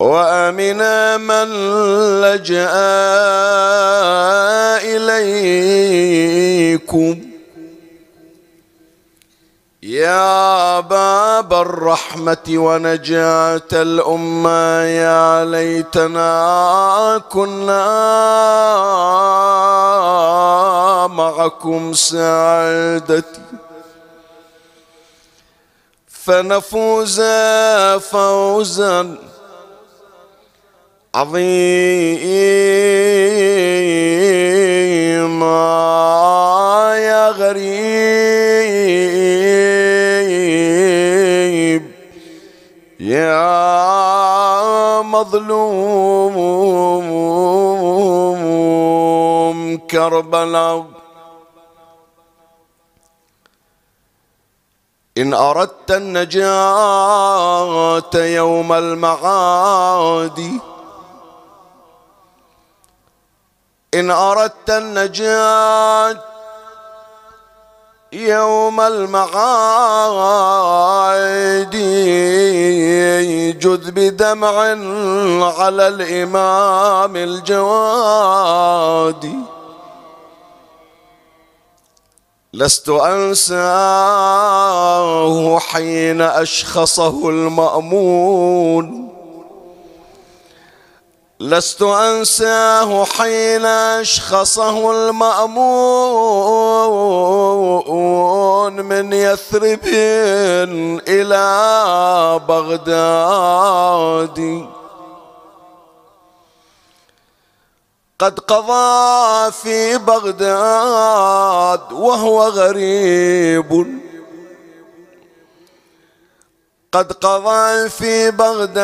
وامنا من لجا اليكم يا باب الرحمة ونجاة الأمة يا ليتنا كنا معكم سعادتي فنفوز فوزا عظيما يا غريب. يا مظلوم. كربلاء. إن أردت النجاة يوم المعاد إن أردت النجاة يوم المعاد جذ بدمع على الإمام الجواد. لست أنساه حين أشخصه المأمون. لست أنساه حين أشخصه المأمون من يثرب إلى بغداد. قد قضى في بغداد وهو غريب. قد قضى في بغداد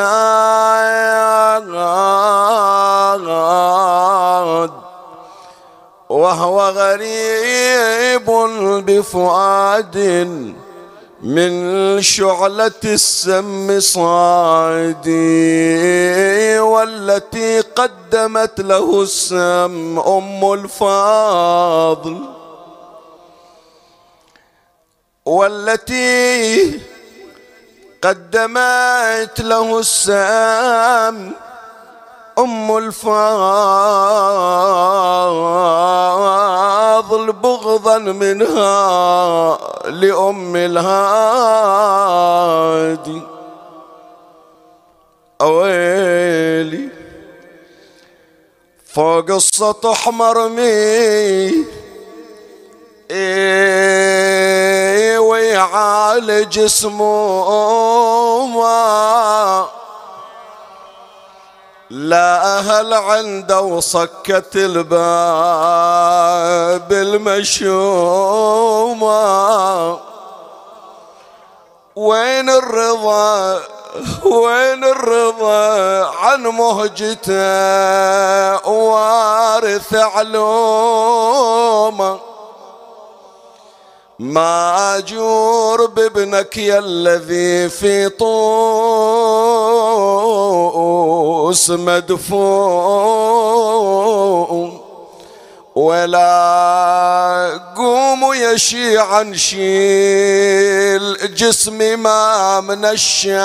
وهو غريب بفؤاد من شعلة السم صادي والتي قدمت له السم أم الفاضل والتي قدمت له السام أم الفاضل بغضا منها لأم الهادي. أويلي فوق السطح مرمي إيه ويعالج اسمه لا أهل عنده وصكت الباب المشومة. وين الرضا؟ وين الرضا عن مهجته وارث علومه؟ ما أجور بابنك يا الذي في طوس مدفون. ولا قوموا يا شيعا شيل جسمي ما من الشاب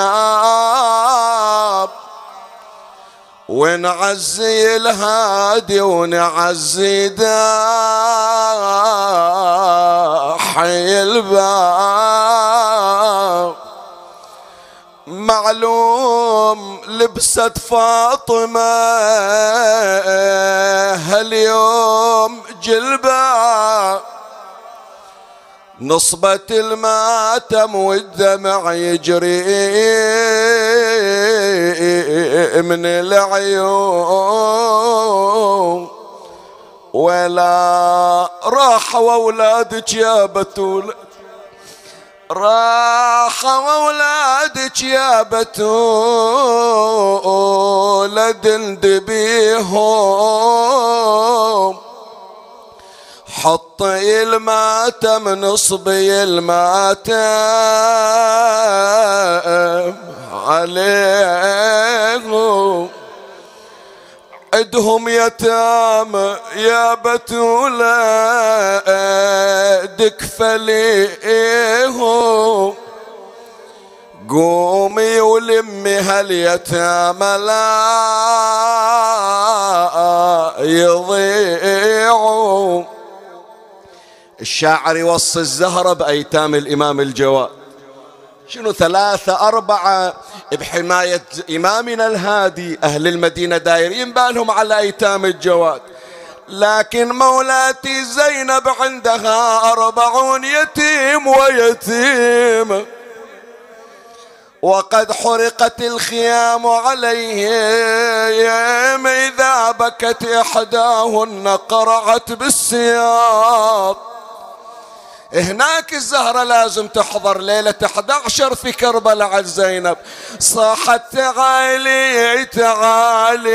ونعزي الهادي ونعزي داحي الباب. معلوم لبست فاطمة هاليوم جلباب. نصبة الماتم والدمع يجري من العيون. ولا راح وأولادك يا بتول. راح وأولادك يا بتول. دندبيهم حطي الماتم نصبي الماتم عليهم. عدهم يتامى يا بتولة دكفليهم قومي ولمي هاليتامى لا يضيعوا الشاعر يوصي الزهرة بأيتام الإمام الجواد شنو ثلاثة أربعة بحماية إمامنا الهادي أهل المدينة دايرين بالهم على أيتام الجواد لكن مولاتي زينب عندها أربعون يتيم ويتيم. وقد حرقت الخيام عليهم إذا بكت إحداهن قرعت بالسياط هناك الزهرة لازم تحضر ليلة 11 في كربلاء على زينب. صاحت تعالي تعالي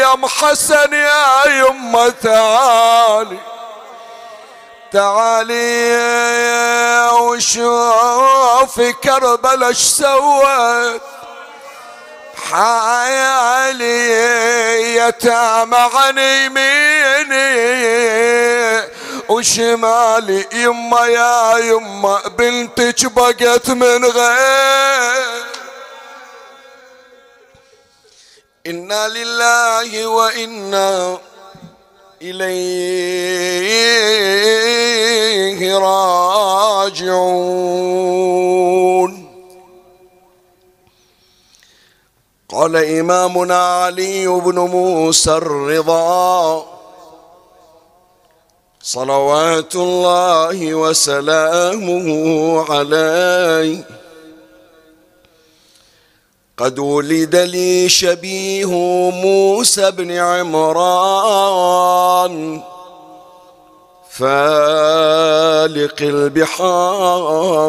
يا أم حسن يا يمه تعالي. تعالي وشوفي كربلاء إيش سوت. حالي يتامى عن يميني وشمالي يما يا يما بنتك بقت من غير. إنا لله وإنا إليه راجعون. قال إمامنا علي بن موسى الرضا صلوات الله وسلامه عليه. قد ولد لي شبيه موسى بن عمران فالق البحار.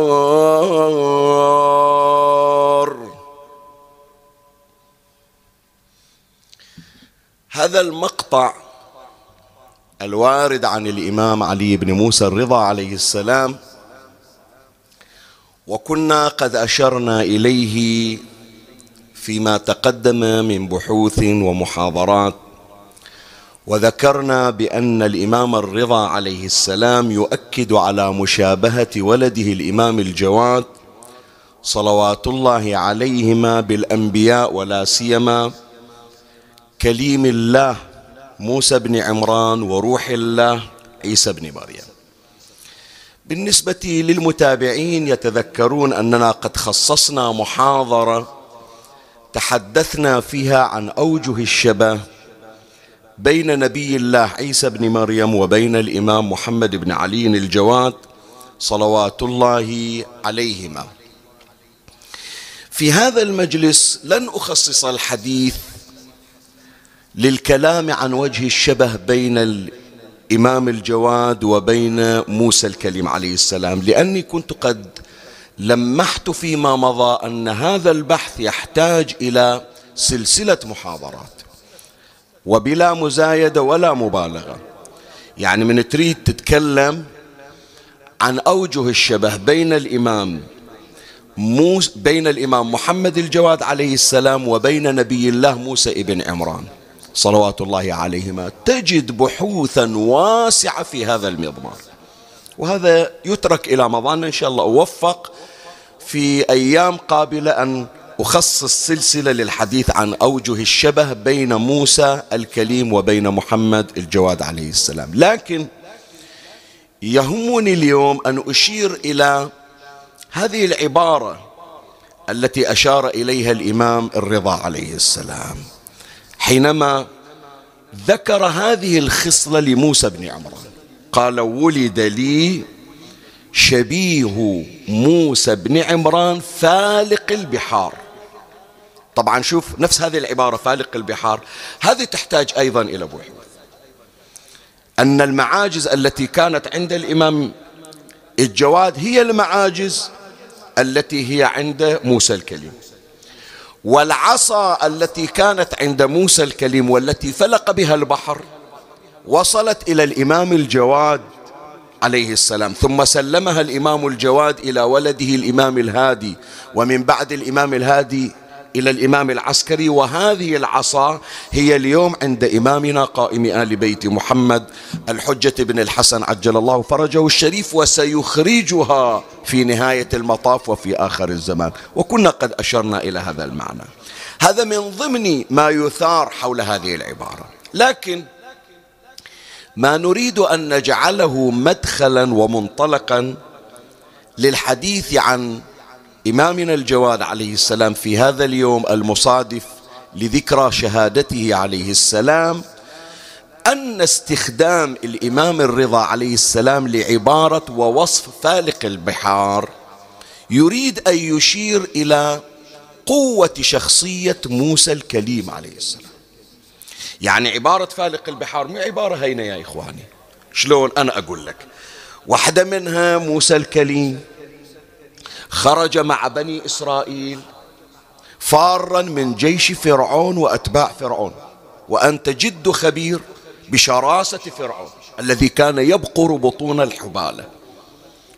هذا المقطع الوارد عن الإمام علي بن موسى الرضا عليه السلام وكنا قد أشرنا إليه فيما تقدم من بحوث ومحاضرات وذكرنا بأن الإمام الرضا عليه السلام يؤكد على مشابهة ولده الإمام الجواد صلوات الله عليهما بالأنبياء ولا سيما كليم الله موسى بن عمران وروح الله عيسى بن مريم. بالنسبة للمتابعين يتذكرون أننا قد خصصنا محاضرة تحدثنا فيها عن أوجه الشبه بين نبي الله عيسى بن مريم وبين الإمام محمد بن علي الجواد صلوات الله عليهما. في هذا المجلس لن أخصص الحديث للكلام عن وجه الشبه بين الإمام الجواد وبين موسى الكليم عليه السلام لأني كنت قد لمحت فيما مضى أن هذا البحث يحتاج إلى سلسلة محاضرات وبلا مزايدة ولا مبالغة. يعني من تريد تتكلم عن أوجه الشبه بين الإمام موسى بين الإمام محمد الجواد عليه السلام وبين نبي الله موسى ابن عمران. صلوات الله عليهما تجد بحوثا واسعة في هذا المضمار. وهذا يترك إلى مظان إن شاء الله أوفق في أيام قابلة أن أخصص سلسلة للحديث عن أوجه الشبه بين موسى الكليم وبين محمد الجواد عليه السلام. لكن يهمني اليوم أن أشير إلى هذه العبارة التي أشار إليها الإمام الرضا عليه السلام. حينما ذكر هذه الخصلة لموسى بن عمران قال ولد لي شبيه موسى بن عمران فالق البحار. طبعا شوف نفس هذه العبارة فالق البحار هذه تحتاج أيضا إلى بحوث أن المعاجز التي كانت عند الإمام الجواد هي المعاجز التي هي عند موسى الكليم. والعصا التي كانت عند موسى الكليم والتي فلق بها البحر وصلت إلى الإمام الجواد عليه السلام. ثم سلمها الإمام الجواد إلى ولده الإمام الهادي. ومن بعد الإمام الهادي إلى الإمام العسكري وهذه العصا هي اليوم عند إمامنا قائم آل بيت محمد الحجة بن الحسن عجل الله فرجه الشريف وسيخرجها في نهاية المطاف وفي آخر الزمان. وكنا قد أشرنا إلى هذا المعنى. هذا من ضمن ما يثار حول هذه العبارة. لكن ما نريد أن نجعله مدخلا ومنطلقا للحديث عن إمامنا الجواد عليه السلام في هذا اليوم المصادف لذكرى شهادته عليه السلام أن استخدام الإمام الرضا عليه السلام لعبارة ووصف فالق البحار يريد أن يشير إلى قوة شخصية موسى الكليم عليه السلام. يعني عبارة فالق البحار مو عبارة هينة يا إخواني. شلون أنا أقول لك؟ واحدة منها موسى الكليم. خرج مع بني إسرائيل فارا من جيش فرعون وأتباع فرعون وأنت جد خبير بشراسة فرعون الذي كان يبقر بطون الحبالة.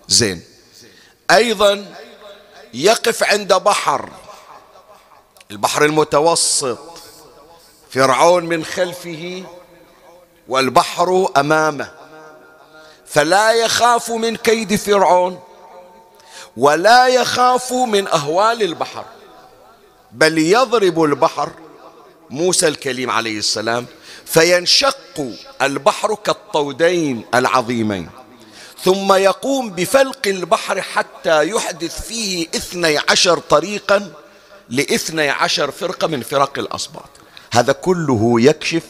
زين. أيضا يقف عند بحر البحر المتوسط. فرعون من خلفه والبحر أمامه. فلا يخاف من كيد فرعون. ولا يخاف من أهوال البحر. بل يضرب البحر موسى الكليم عليه السلام فينشق البحر كالطودين العظيمين ثم يقوم بفلق البحر حتى يحدث فيه اثني عشر طريقا لاثني عشر فرقة من فرق الأصباط هذا كله يكشف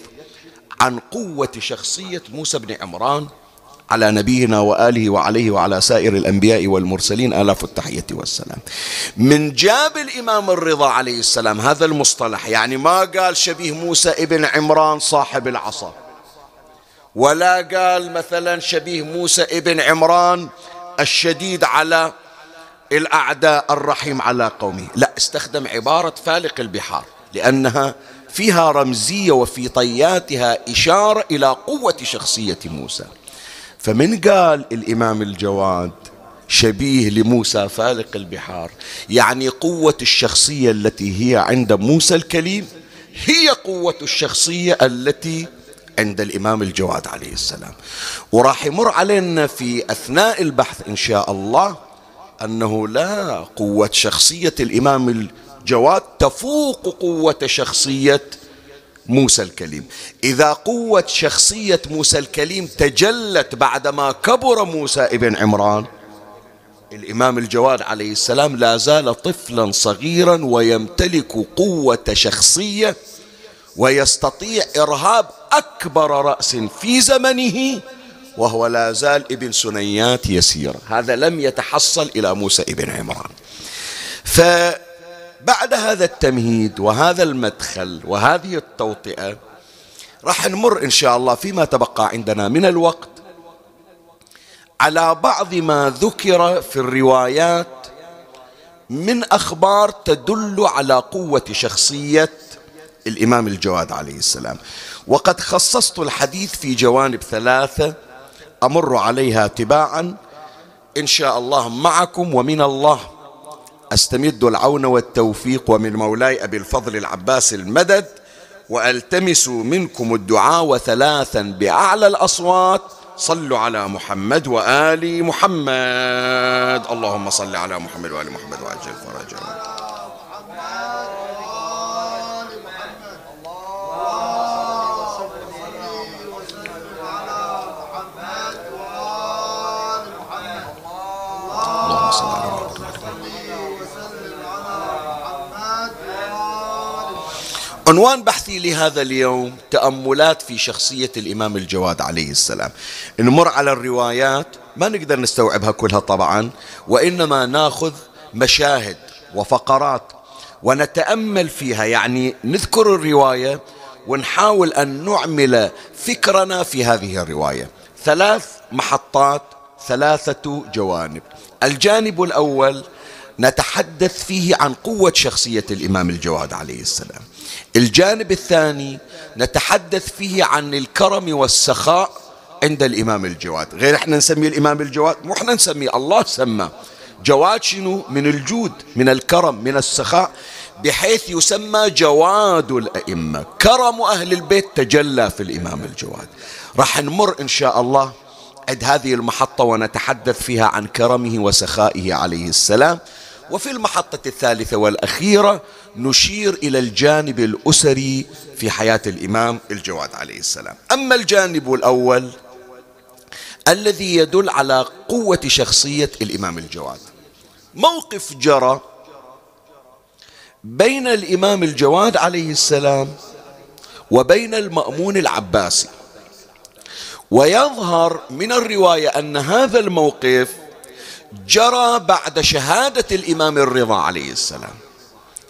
عن قوة شخصية موسى بن عمران على نبينا وآله وعليه وعلى سائر الأنبياء والمرسلين آلاف التحية والسلام. من جاب الإمام الرضا عليه السلام هذا المصطلح يعني ما قال شبيه موسى ابن عمران صاحب العصا. ولا قال مثلا شبيه موسى ابن عمران الشديد على الأعداء الرحيم على قومه. لا استخدم عبارة فالق البحار لأنها فيها رمزية وفي طياتها إشارة إلى قوة شخصية موسى. فمن قال الإمام الجواد شبيه لموسى فالق البحار يعني قوة الشخصية التي هي عند موسى الكليم هي قوة الشخصية التي عند الإمام الجواد عليه السلام. وراح يمر علينا في أثناء البحث إن شاء الله أنه لا قوة شخصية الإمام الجواد تفوق قوة شخصية موسى الكليم. إذا قوة شخصية موسى الكليم تجلت بعدما كبر موسى ابن عمران الإمام الجواد عليه السلام لا زال طفلا صغيرا ويمتلك قوة شخصية ويستطيع إرهاب أكبر رأس في زمنه وهو لا زال ابن سنيات يسير هذا لم يتحصل إلى موسى ابن عمران. ف بعد هذا التمهيد وهذا المدخل وهذه التوطئة راح نمر إن شاء الله فيما تبقى عندنا من الوقت على بعض ما ذكر في الروايات من أخبار تدل على قوة شخصية الإمام الجواد عليه السلام. وقد خصصت الحديث في جوانب ثلاثة أمر عليها تباعا إن شاء الله معكم ومن الله. أستمد العون والتوفيق ومن مولاي أبي الفضل العباس المدد وألتمس منكم الدعاء وثلاثا بأعلى الأصوات. صلوا على محمد وآل محمد. اللهم صل على محمد وآل محمد واجل فرجهم عنوان بحثي لهذا اليوم تأملات في شخصية الإمام الجواد عليه السلام. نمر على الروايات ما نقدر نستوعبها كلها طبعا وإنما ناخذ مشاهد وفقرات ونتأمل فيها. يعني نذكر الرواية ونحاول أن نعمل فكرنا في هذه الرواية. ثلاث محطات ثلاثة جوانب. الجانب الأول نتحدث فيه عن قوة شخصية الإمام الجواد عليه السلام. الجانب الثاني نتحدث فيه عن الكرم والسخاء عند الإمام الجواد. غير إحنا نسميه الإمام الجواد مو إحنا نسميه الله سمى جواد شنو؟ من الجود من الكرم من السخاء بحيث يسمى جواد الأئمة. كرم أهل البيت تجلى في الإمام الجواد. راح نمر إن شاء الله عند هذه المحطة ونتحدث فيها عن كرمه وسخائه عليه السلام. وفي المحطة الثالثة والأخيرة نشير إلى الجانب الأسري في حياة الإمام الجواد عليه السلام. أما الجانب الأول الذي يدل على قوة شخصية الإمام الجواد. موقف جرى بين الإمام الجواد عليه السلام وبين المأمون العباسي. ويظهر من الرواية أن هذا الموقف جرى بعد شهادة الإمام الرضا عليه السلام.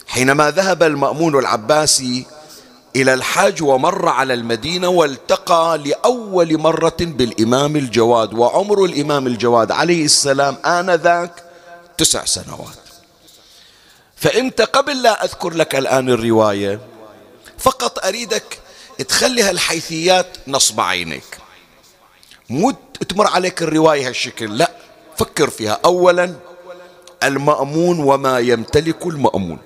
حينما ذهب المأمون العباسي إلى الحج ومر على المدينة والتقى لأول مرة بالإمام الجواد وعمر الإمام الجواد عليه السلام آنذاك تسع سنوات. فأنت قبل لا أذكر لك الآن الرواية. فقط أريدك تخلي هالحيثيات نصب عينيك. مو تمر عليك الرواية هالشكل لا. فكر فيها. أولا المأمون وما يمتلك المأمون.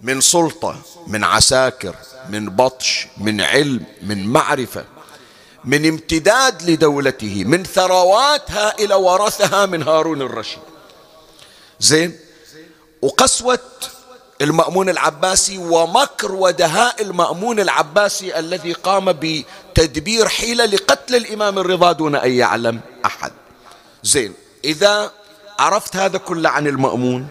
من سلطة من عساكر من بطش من علم من معرفة من امتداد لدولته من ثروات هائلة ورثها من هارون الرشيد. زين؟ وقسوة المأمون العباسي ومكر ودهاء المأمون العباسي الذي قام بتدبير حيلة لقتل الإمام الرضا دون أن يعلم أحد. زين. إذا عرفت هذا كله عن المأمون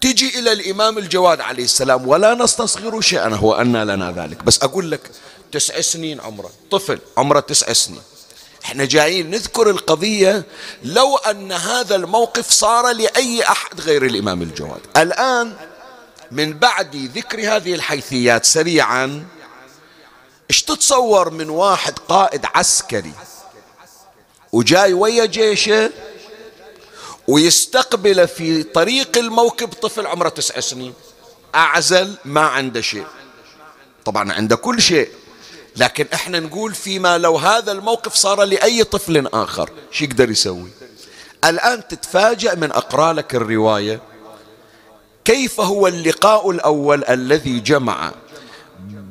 تجي إلى الإمام الجواد عليه السلام ولا نستصغر شيئا هو أن لنا ذلك. بس أقول لك تسع سنين عمره طفل عمره تسع سنين. إحنا جايين نذكر القضية لو أن هذا الموقف صار لأي أحد غير الإمام الجواد. الآن من بعد ذكر هذه الحيثيات سريعا إيش تتصور من واحد قائد عسكري وجاي ويا جيشه ويستقبل في طريق الموكب طفل عمره تسع سنين. أعزل ما عنده شيء. طبعا عنده كل شيء. لكن إحنا نقول فيما لو هذا الموقف صار لأي طفل آخر شو يقدر يسوي؟ الآن تتفاجأ من أقرأ لك الرواية. كيف هو اللقاء الأول الذي جمع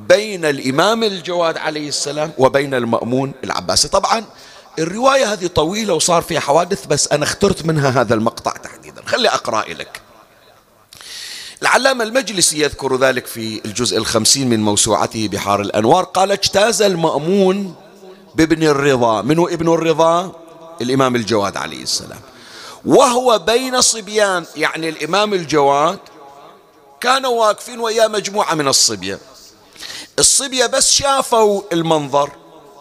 بين الإمام الجواد عليه السلام وبين المأمون العباسي؟ طبعا الرواية هذه طويلة وصار فيها حوادث بس أنا اخترت منها هذا المقطع تحديدا. خلي أقرأ لك. العلامة المجلسي يذكر ذلك في الجزء الخمسين من موسوعته بحار الأنوار. قال اجتاز المأمون بابن الرضا. منه ابن الرضا؟ الإمام الجواد عليه السلام. وهو بين صبيان يعني الإمام الجواد كانوا واقفين ويا مجموعة من الصبية الصبية بس شافوا المنظر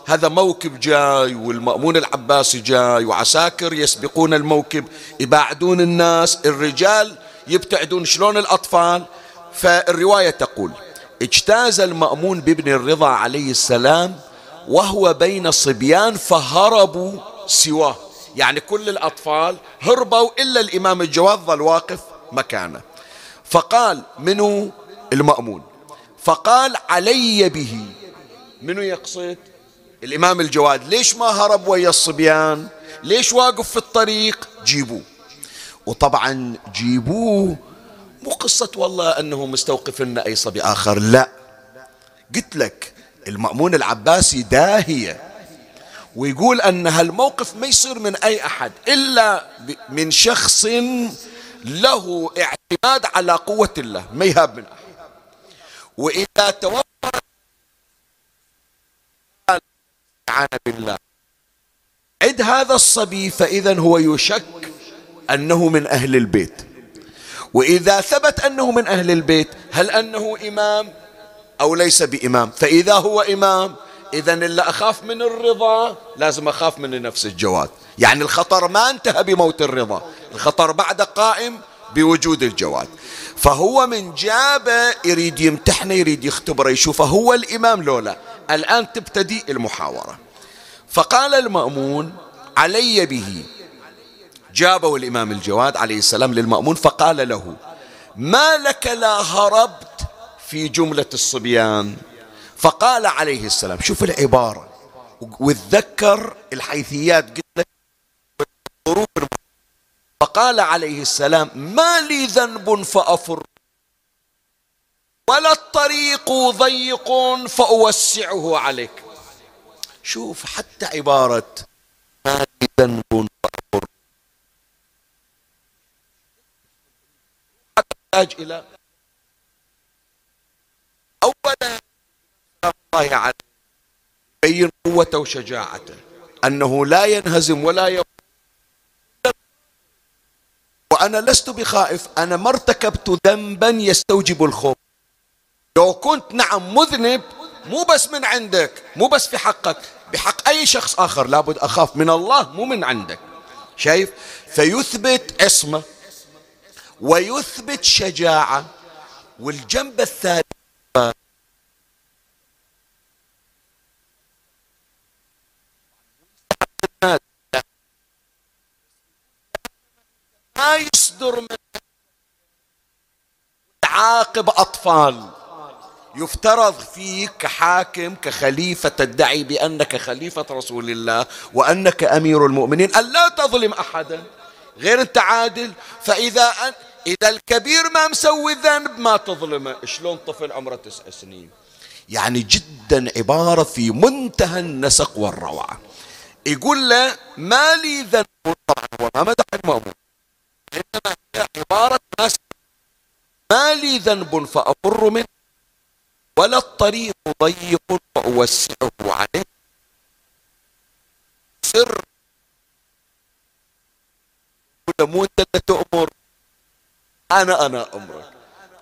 هذا موكب جاي والمأمون العباسي جاي وعساكر يسبقون الموكب يباعدون الناس الرجال يبتعدون شلون الأطفال؟ فالرواية تقول اجتاز المأمون بابن الرضا عليه السلام وهو بين صبيان فهربوا سواه. يعني كل الأطفال هربوا إلا الإمام الجواد ظل واقف مكانه. فقال منو؟ المأمون. فقال علي به. منو يقصد؟ الإمام الجواد ليش ما هرب ويا الصبيان؟ ليش واقف في الطريق؟ جيبوه. وطبعا جيبوه. مو قصة والله أنه مستوقف لنا أي صبي آخر لا. قلت لك المأمون العباسي داهية ويقول أن هالموقف ما يصير من أي أحد إلا من شخص له اعتماد على قوة الله ما يهاب من أحد. وإذا توفر عن بالله عد هذا الصبي فإذا هو يشك أنه من أهل البيت. وإذا ثبت أنه من أهل البيت هل أنه إمام أو ليس بإمام؟ فإذا هو إمام إذا اللي أخاف من الرضا لازم أخاف من نفس الجواد. يعني الخطر ما انتهى بموت الرضا الخطر بعد قائم بوجود الجواد. فهو من جابه يريد يمتحنه يريد يختبره يشوفه هو الإمام لولا. الآن تبتدي المحاورة. فقال المأمون علي به. جابه الإمام الجواد عليه السلام للمأمون فقال له ما لك لا هربت في جملة الصبيان؟ فقال عليه السلام شوف العبارة وتذكر الحيثيات قلت فقال عليه السلام ما لي ذنب فأفر ولا الطريق ضيق فأوسعه عليك. شوف حتى عبارة لي ذنب فأفر تحتاج إلى أولا الله عليه يبين قوته وشجاعته أنه لا ينهزم ولا يقوم وأنا لست بخائف أنا ما ارتكبت ذنبا يستوجب الخوف. لو كنت نعم مذنب مو بس من عندك مو بس في حقك بحق أي شخص آخر. لابد أخاف من الله مو من عندك. شايف؟ فيثبت عصمة ويثبت شجاعة والجنب الثاني ما يصدر من تعاقب أطفال. يفترض فيك كحاكم كخليفة تدعي بأنك خليفة رسول الله وأنك أمير المؤمنين أن لا تظلم أحدا غير أنت عادل فإذا أن إذا الكبير ما مسوي ذنب ما تظلمه. شلون طفل عمره تسع سنين؟ يعني جدا عبارة في منتهى النسق والروعة. يقول له ما لي ذنب طبعا هو ما مدح المأمون إنما هي عبارة ناس. ما لي ذنب فأفر منه. ولا الطريق ضيق فأوسعه عليه. سر مو اللي تؤمر أنا أنا أمرك.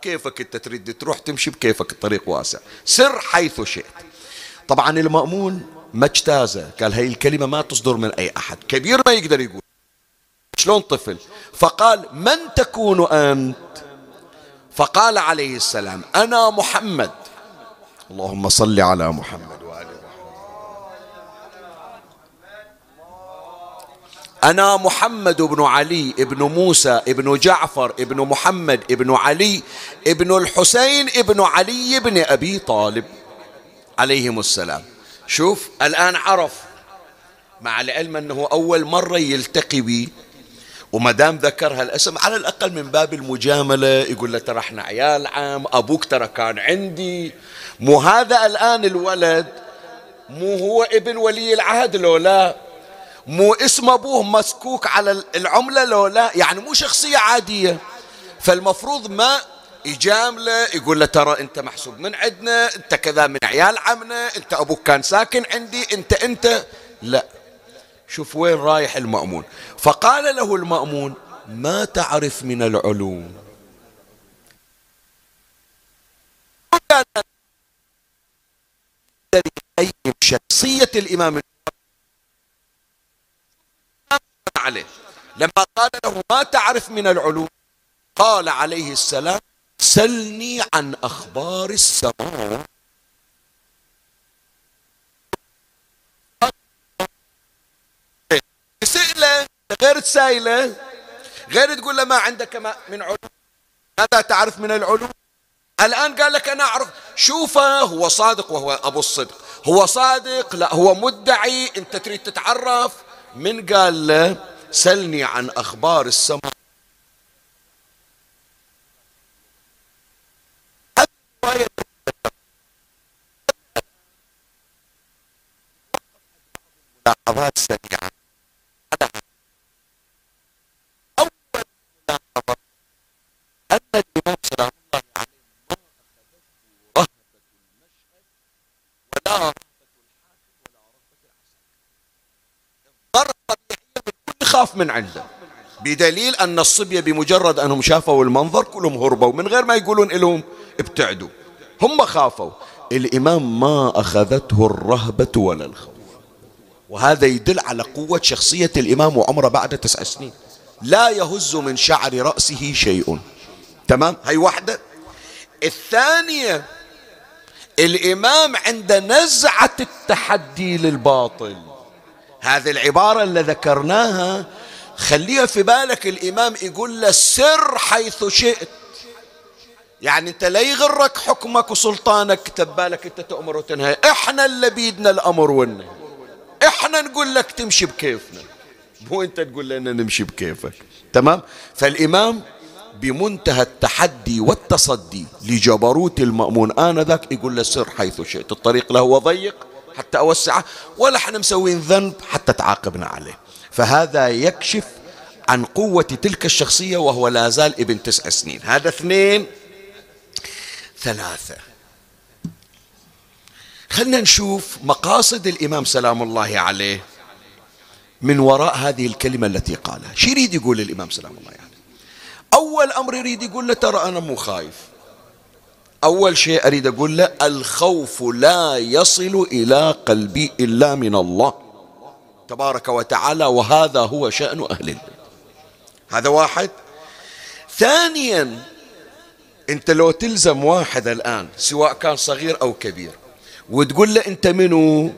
كيفك انت تريد تروح تمشي بكيفك الطريق واسع. سر حيث شئت. طبعا المأمون ما اجتازه قال هاي الكلمة ما تصدر من أي أحد. كبير ما يقدر يقول. شلون طفل؟ فقال من تكون أنت؟ فقال عليه السلام أنا محمد. اللهم صل على محمد وآله أنا محمد بن علي بن موسى بن جعفر بن محمد بن علي بن الحسين بن علي بن أبي طالب. عليهم السلام. شوف الآن عرف مع العلم أنه أول مرة يلتقي بي. وما دام ذكر هالاسم على الأقل من باب المجاملة يقول له ترى إحنا عيال عام أبوك ترى كان عندي. مو هذا الآن الولد؟ مو هو ابن ولي العهد لو لا مو اسم أبوه مسكوك على العملة لو لا يعني مو شخصية عادية. فالمفروض ما يجامله يقول له ترى أنت محسوب من عندنا أنت كذا من عيال عمنا أنت أبوك كان ساكن عندي أنت أنت. لا. شوف وين رايح المأمون. فقال له المأمون ما تعرف من العلوم؟ شخصية الإمام عليه. لما قال له ما تعرف من العلوم؟ قال عليه السلام سلني عن أخبار السماء. سئلة غير تسائله غير تقول له ما عندك ما من علوم؟ ماذا تعرف من العلوم؟ الآن قال لك أنا أعرف. شوفه هو صادق وهو أبو الصدق. هو صادق لا هو مدعي. أنت تريد تتعرف. من قال له؟ سلني عن أخبار السماء. ملاحظات سريعه من عنده. بدليل أن الصبية بمجرد أنهم شافوا المنظر كلهم هربوا من غير ما يقولون لهم ابتعدوا. هم خافوا. الإمام ما أخذته الرهبة ولا الخوف. وهذا يدل على قوة شخصية الإمام وعمره بعد تسع سنين. لا يهز من شعر رأسه شيء. تمام؟ هاي واحدة. الثانية الإمام عند نزعة التحدي للباطل. هذه العبارة اللي ذكرناها خليها في بالك الإمام يقول له سر حيث شئت. يعني أنت لا يغرك حكمك وسلطانك تبالك أنت تأمر وتنهي. إحنا اللي بيدنا الأمر والنهي. إحنا نقول لك تمشي بكيفنا. مو أنت تقول لنا نمشي بكيفك. تمام؟ فالإمام بمنتهى التحدي والتصدي لجبروت المأمون آنذاك يقول له سر حيث شئت. الطريق له ضيق حتى أوسعه ولا إحنا مسوين ذنب حتى تعاقبنا عليه. فهذا يكشف عن قوة تلك الشخصية وهو لا زال ابن تسع سنين. هذا اثنين ثلاثة. خلنا نشوف مقاصد الإمام سلام الله عليه من وراء هذه الكلمة التي قالها. شو يريد يقول الإمام سلام الله عليه؟ أول أمر يريد يقول له ترى أنا مو خايف. أول شيء أريد أقول له الخوف لا يصل إلى قلبي إلا من الله. تبارك وتعالى وهذا هو شأن أهل البيت. هذا واحد. ثانيا أنت لو تلزم واحد الآن سواء كان صغير أو كبير وتقول له أنت منو؟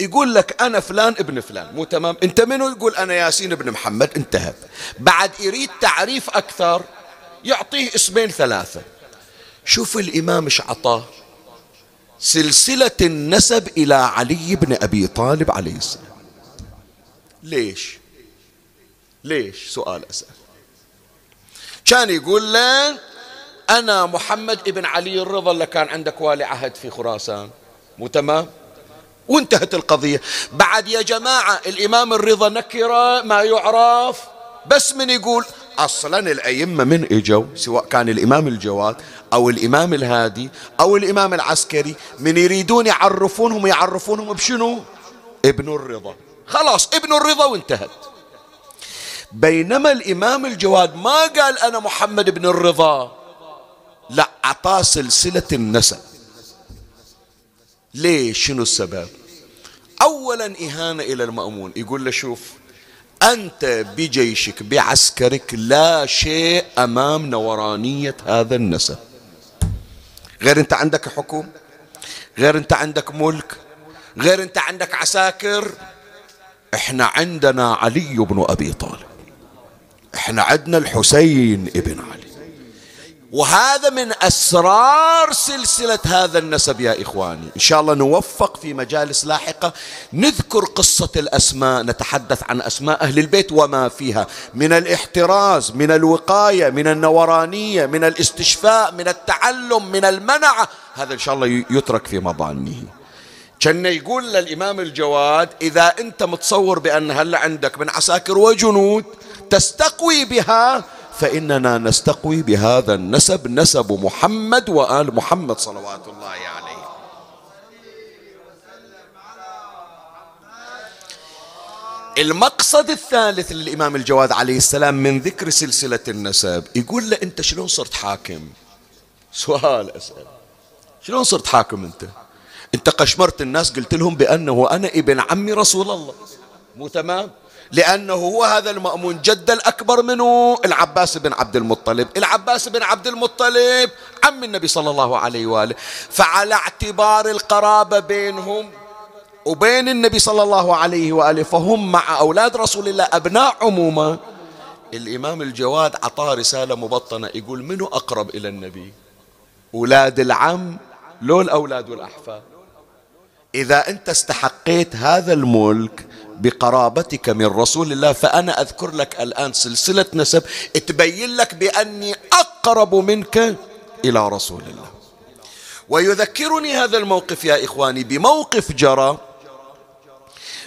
يقول لك أنا فلان ابن فلان مو تمام؟ أنت منو؟ يقول أنا ياسين ابن محمد انتهت بعد يريد تعريف أكثر يعطيه اسمين ثلاثة. شوف الإمام إيش عطاه. سلسلة النسب إلى علي بن أبي طالب عليه السلام. ليش؟ ليش؟ سؤال أسأل. كان يقول له أنا محمد ابن علي الرضا اللي كان عندك والي عهد في خراسان. مو تمام؟ وانتهت القضية. بعد يا جماعة الإمام الرضا نكرة ما يعرف بس من يقول أصلا الأئمة من إجوا سواء كان الإمام الجواد أو الإمام الهادي أو الإمام العسكري من يريدون يعرفونهم يعرفونهم بشنو؟ ابن الرضا. خلاص ابن الرضا وانتهت. بينما الإمام الجواد ما قال أنا محمد بن الرضا. لا أعطاه سلسلة النسب. ليش شنو السبب؟ أولا إهانة إلى المأمون. يقول له شوف أنت بجيشك بعسكرك لا شيء أمام نورانية هذا النسب. غير أنت عندك حكم غير أنت عندك ملك غير أنت عندك عساكر. إحنا عندنا علي بن أبي طالب إحنا عندنا الحسين ابن علي. وهذا من أسرار سلسلة هذا النسب يا إخواني. إن شاء الله نوفق في مجالس لاحقة. نذكر قصة الأسماء نتحدث عن أسماء أهل البيت وما فيها. من الاحتراز من الوقاية من النورانية من الاستشفاء من التعلم من المنعة هذا إن شاء الله يترك في مظانه كان يقول للإمام الجواد إذا أنت متصور بأن هل عندك من عساكر وجنود تستقوي بها فإننا نستقوي بهذا النسب نسب محمد وآل محمد صلوات الله عليه. المقصد الثالث للإمام الجواد عليه السلام من ذكر سلسلة النسب يقول له أنت شلون صرت حاكم؟ سؤال أسأل. شلون صرت حاكم أنت؟ أنت قشمرت الناس قلت لهم بأنه أنا ابن عمي رسول الله. مو تمام؟ لأنه هو هذا المأمون جد الأكبر منه العباس بن عبد المطلب. العباس بن عبد المطلب عم النبي صلى الله عليه وآله. فعلى اعتبار القرابة بينهم وبين النبي صلى الله عليه وآله فهم مع أولاد رسول الله أبناء عموما الإمام الجواد عطاه رسالة مبطنة يقول منو أقرب إلى النبي؟ أولاد العم لو الأولاد والأحفاد إذا أنت استحقيت هذا الملك بقرابتك من رسول الله فأنا أذكر لك الآن سلسلة نسب تبين لك بأني أقرب منك إلى رسول الله. ويذكرني هذا الموقف يا إخواني بموقف جرى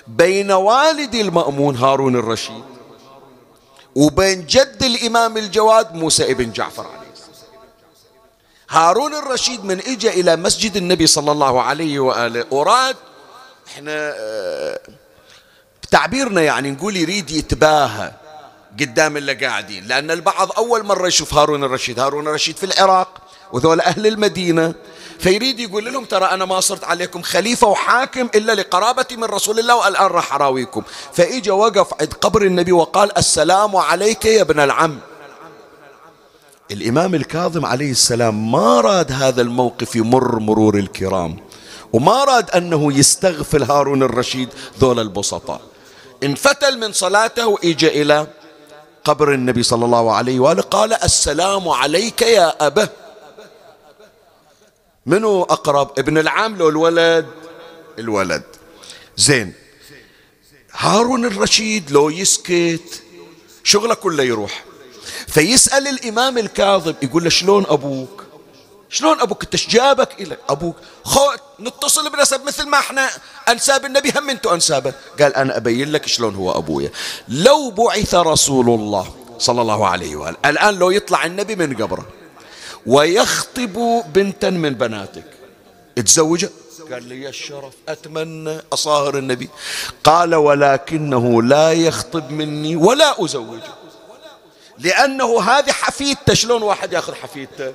بين والد المأمون هارون الرشيد وبين جد الإمام الجواد موسى ابن جعفر عليه هارون الرشيد من اجى إلى مسجد النبي صلى الله عليه وآله. أراد إحنا بتعبيرنا يعني نقول يريد يتباهى قدام اللي قاعدين لأن البعض أول مرة يشوف هارون الرشيد هارون الرشيد في العراق وذول أهل المدينة فيريد يقول لهم ترى أنا ما صرت عليكم خليفة وحاكم إلا لقرابتي من رسول الله والآن راح أراويكم. فإجا وقف عند قبر النبي وقال السلام عليك يا ابن العم. الإمام الكاظم عليه السلام ما راد هذا الموقف يمر مرور الكرام وما راد أنه يستغفل هارون الرشيد ذول البسطاء. انفتل من صلاته وإجا إلى قبر النبي صلى الله عليه وآله قال السلام عليك يا أبه منو أقرب؟ ابن العام لو الولد؟ الولد. زين. هارون الرشيد لو يسكت شغله كله يروح. فيسأل الإمام الكاظم يقول له شلون أبوك؟ شلون أبوك أنت جابك إلى أبوك؟ خو نتصل بنسب مثل ما إحنا أنساب النبي هم أنتوا أنسابه قال أنا أبين لك شلون هو أبويا. لو بعث رسول الله صلى الله عليه وآله الآن لو يطلع النبي من قبره ويخطب بنتا من بناتك تزوجه قال لي الشرف أتمنى أصاهر النبي. قال ولكنه لا يخطب مني ولا أزوجه. لأنه هذه حفيدته شلون واحد ياخذ حفيدته؟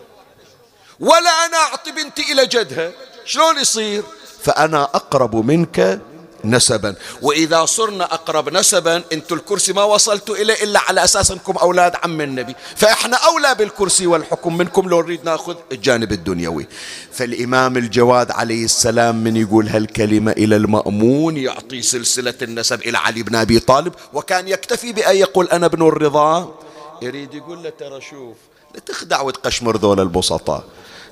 ولا أنا أعطي بنتي إلى جدها. شلون يصير؟ فأنا أقرب منك نسبا. وإذا صرنا أقرب نسبا أنتم الكرسي ما وصلتوا إليه إلا على أساس أنكم أولاد عم النبي. فإحنا أولى بالكرسي والحكم منكم لو نريد نأخذ الجانب الدنيوي. فالإمام الجواد عليه السلام من يقول هالكلمة إلى المأمون يعطي سلسلة النسب إلى علي بن أبي طالب وكان يكتفي بأن يقول أنا ابن الرضا. يريد يقول له ترى شوف لا تخدع وتقشمر ذول البسطاء.